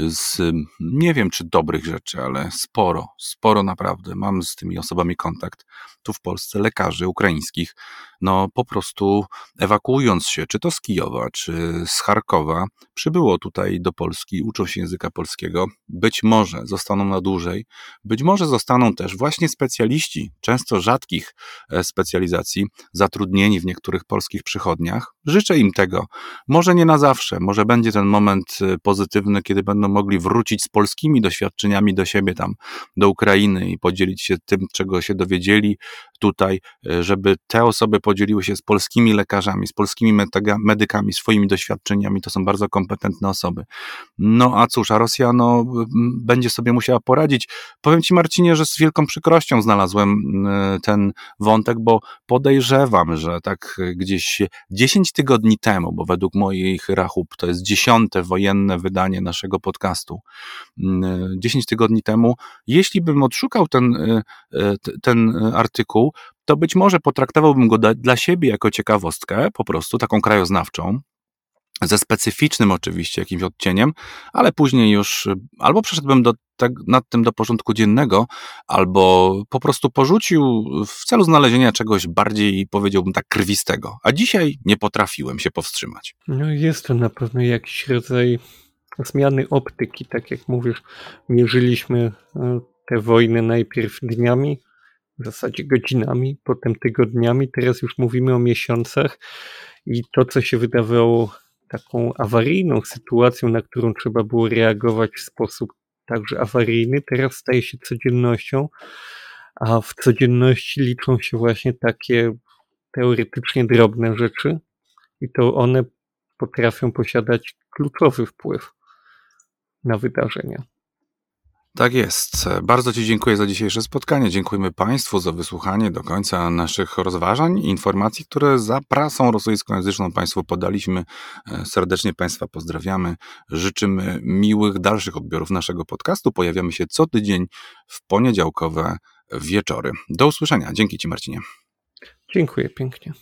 z, nie wiem czy dobrych rzeczy, ale sporo, sporo naprawdę. Mam z tymi osobami kontakt tu w Polsce, lekarzy ukraińskich, no po prostu ewakuując się, czy to z Kijowa, czy z Charkowa, przybyło tutaj do Polski, uczą się języka polskiego. Być może zostaną na dłużej, być może zostaną też właśnie specjaliści, często rzadkich e, specjalizacji, zatrudnieni w niektórych polskich przychodniach. Życzę im tego. Może nie na zawsze, może będzie ten moment e, pozytywny, kiedy będą mogli wrócić z polskimi doświadczeniami do siebie tam, do Ukrainy i podzielić się tym, czego się dowiedzieli tutaj, e, żeby te osoby podzieliły się z polskimi lekarzami, z polskimi medykami, swoimi doświadczeniami. To są bardzo kompetentne osoby. No a cóż, a Rosja no, będzie sobie musiała poradzić. Powiem Ci, Marcinie, że z wielką przykrością znalazłem ten wątek, bo podejrzewam, że tak gdzieś 10 tygodni temu, bo według moich rachub to jest dziesiąte wojenne wydanie naszego podcastu, 10 tygodni temu, jeśli bym odszukał ten, e, ten artykuł, to być może potraktowałbym go dla siebie jako ciekawostkę, po prostu taką krajoznawczą, ze specyficznym oczywiście jakimś odcieniem, ale później już albo przeszedłbym do, tak, nad tym do porządku dziennego, albo po prostu porzucił w celu znalezienia czegoś bardziej, powiedziałbym tak, krwistego. A dzisiaj nie potrafiłem się powstrzymać. No jest to na pewno jakiś rodzaj zmiany optyki, tak jak mówisz, mierzyliśmy e, te wojny najpierw dniami, w zasadzie godzinami, potem tygodniami, teraz już mówimy o miesiącach i to, co się wydawało taką awaryjną sytuacją, na którą trzeba było reagować w sposób także awaryjny, teraz staje się codziennością, a w codzienności liczą się właśnie takie teoretycznie drobne rzeczy i to one potrafią posiadać kluczowy wpływ na wydarzenia. Tak jest. Bardzo Ci dziękuję za dzisiejsze spotkanie. Dziękujemy Państwu za wysłuchanie do końca naszych rozważań i informacji, które za prasą rosyjskojęzyczną Państwu podaliśmy. E, serdecznie Państwa pozdrawiamy. Życzymy miłych dalszych odbiorów naszego podcastu. Pojawiamy się co tydzień w poniedziałkowe wieczory. Do usłyszenia. Dzięki Ci, Marcinie. Dziękuję pięknie.